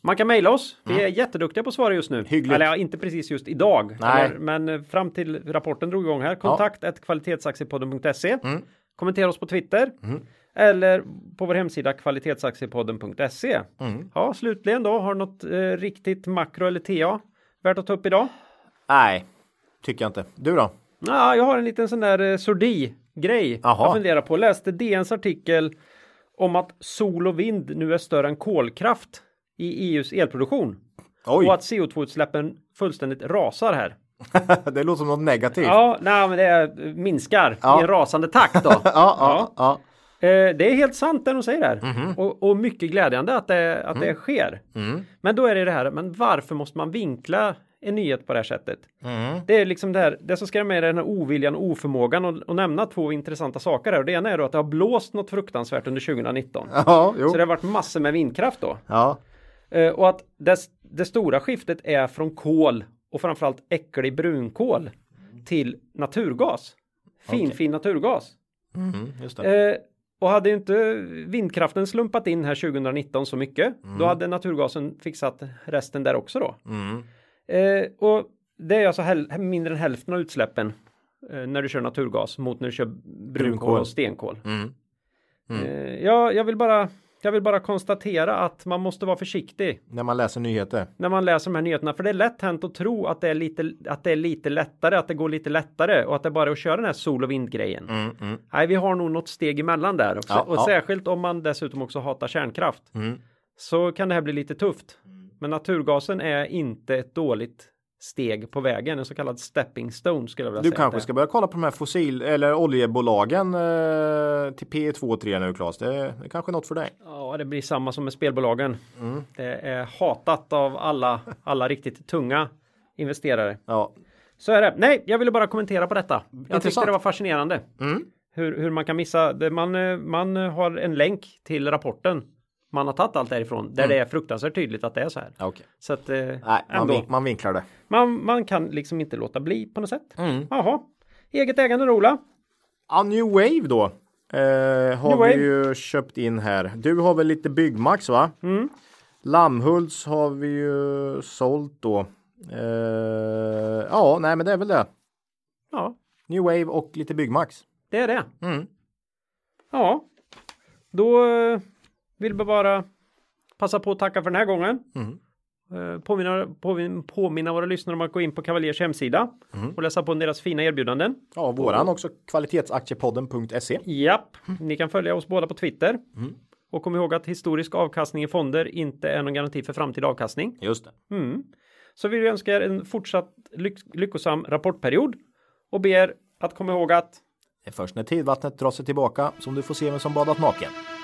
Man kan mejla oss. Vi mm. är jätteduktiga på att svara just nu. Hyggligt. Eller ja, inte precis just idag. Eller, men eh, fram till rapporten drog igång här. Kontakt ja. kvalitetsaktiepodden.se. Mm. Kommentera oss på Twitter. Mm. Eller på vår hemsida kvalitetsaktiepodden.se. Mm. Ja, slutligen då. Har du något eh, riktigt makro eller TA värt att ta upp idag? Nej, tycker jag inte. Du då? Ja, jag har en liten sån där eh, sordi grej Aha. jag funderar på. Läste DNs artikel om att sol och vind nu är större än kolkraft i EUs elproduktion. Oj. Och att CO2-utsläppen fullständigt rasar här. det låter som något negativt. Ja, nej, men det minskar ja. i en rasande takt då. ja, ja, ja. Eh, det är helt sant det de säger där. Mm -hmm. och, och, mycket glädjande att det, att mm. det sker. Mm. Men då är det det här, men varför måste man vinkla en nyhet på det här sättet. Mm. Det är liksom det här, det som skrämmer är den här oviljan och oförmågan att nämna två intressanta saker här. Och det ena är då att det har blåst något fruktansvärt under 2019. Ja, så det har varit massor med vindkraft då. Ja. Uh, och att det, det stora skiftet är från kol och framförallt äcklig brunkol till naturgas. Fin, okay. fin naturgas. Mm, just det. Uh, och hade inte vindkraften slumpat in här 2019 så mycket, mm. då hade naturgasen fixat resten där också då. Mm. Eh, och det är alltså mindre än hälften av utsläppen eh, när du kör naturgas mot när du kör brunkol och stenkol. Mm. Mm. Eh, ja, jag vill bara jag vill bara konstatera att man måste vara försiktig. När man läser nyheter. När man läser de här nyheterna. För det är lätt hänt att tro att det är lite, att det är lite lättare, att det går lite lättare och att det bara är att köra den här sol och vindgrejen. Mm, mm. Nej, vi har nog något steg emellan där. Också. Ja, och ja. särskilt om man dessutom också hatar kärnkraft. Mm. Så kan det här bli lite tufft. Men naturgasen är inte ett dåligt steg på vägen, en så kallad stepping stone skulle jag vilja du säga. Du kanske ska börja kolla på de här fossil eller oljebolagen eh, till P2 och 3 nu Claes. Det, det är kanske något för dig. Ja, det blir samma som med spelbolagen. Mm. Det är hatat av alla, alla riktigt tunga investerare. Ja. Så är det. Nej, jag ville bara kommentera på detta. Jag Intressant. tyckte det var fascinerande. Mm. Hur, hur man kan missa det. Man, eh, man har en länk till rapporten man har tagit allt därifrån där mm. det är fruktansvärt tydligt att det är så här. Okay. Så att, eh, Nej, man, vink, man vinklar det. Man, man kan liksom inte låta bli på något sätt. Mm. Jaha. Eget ägande då Ola? Ja, New Wave då. Eh, har New vi Wave. ju köpt in här. Du har väl lite Byggmax va? Mm. Lammhults har vi ju sålt då. Eh, ja, nej men det är väl det. Ja. New Wave och lite Byggmax. Det är det. Mm. Ja. Då eh, vill bara passa på att tacka för den här gången. Mm. Eh, påminna, påminna, påminna våra lyssnare om att gå in på Cavaliers hemsida mm. och läsa på deras fina erbjudanden. Ja, våran också kvalitetsaktiepodden.se. Japp, ni kan följa oss båda på Twitter. Mm. Och kom ihåg att historisk avkastning i fonder inte är någon garanti för framtida avkastning. Just det. Mm. Så vill vi önska er en fortsatt lyck lyckosam rapportperiod och ber att komma ihåg att det är först när tidvattnet drar sig tillbaka som du får se vem som badat naken.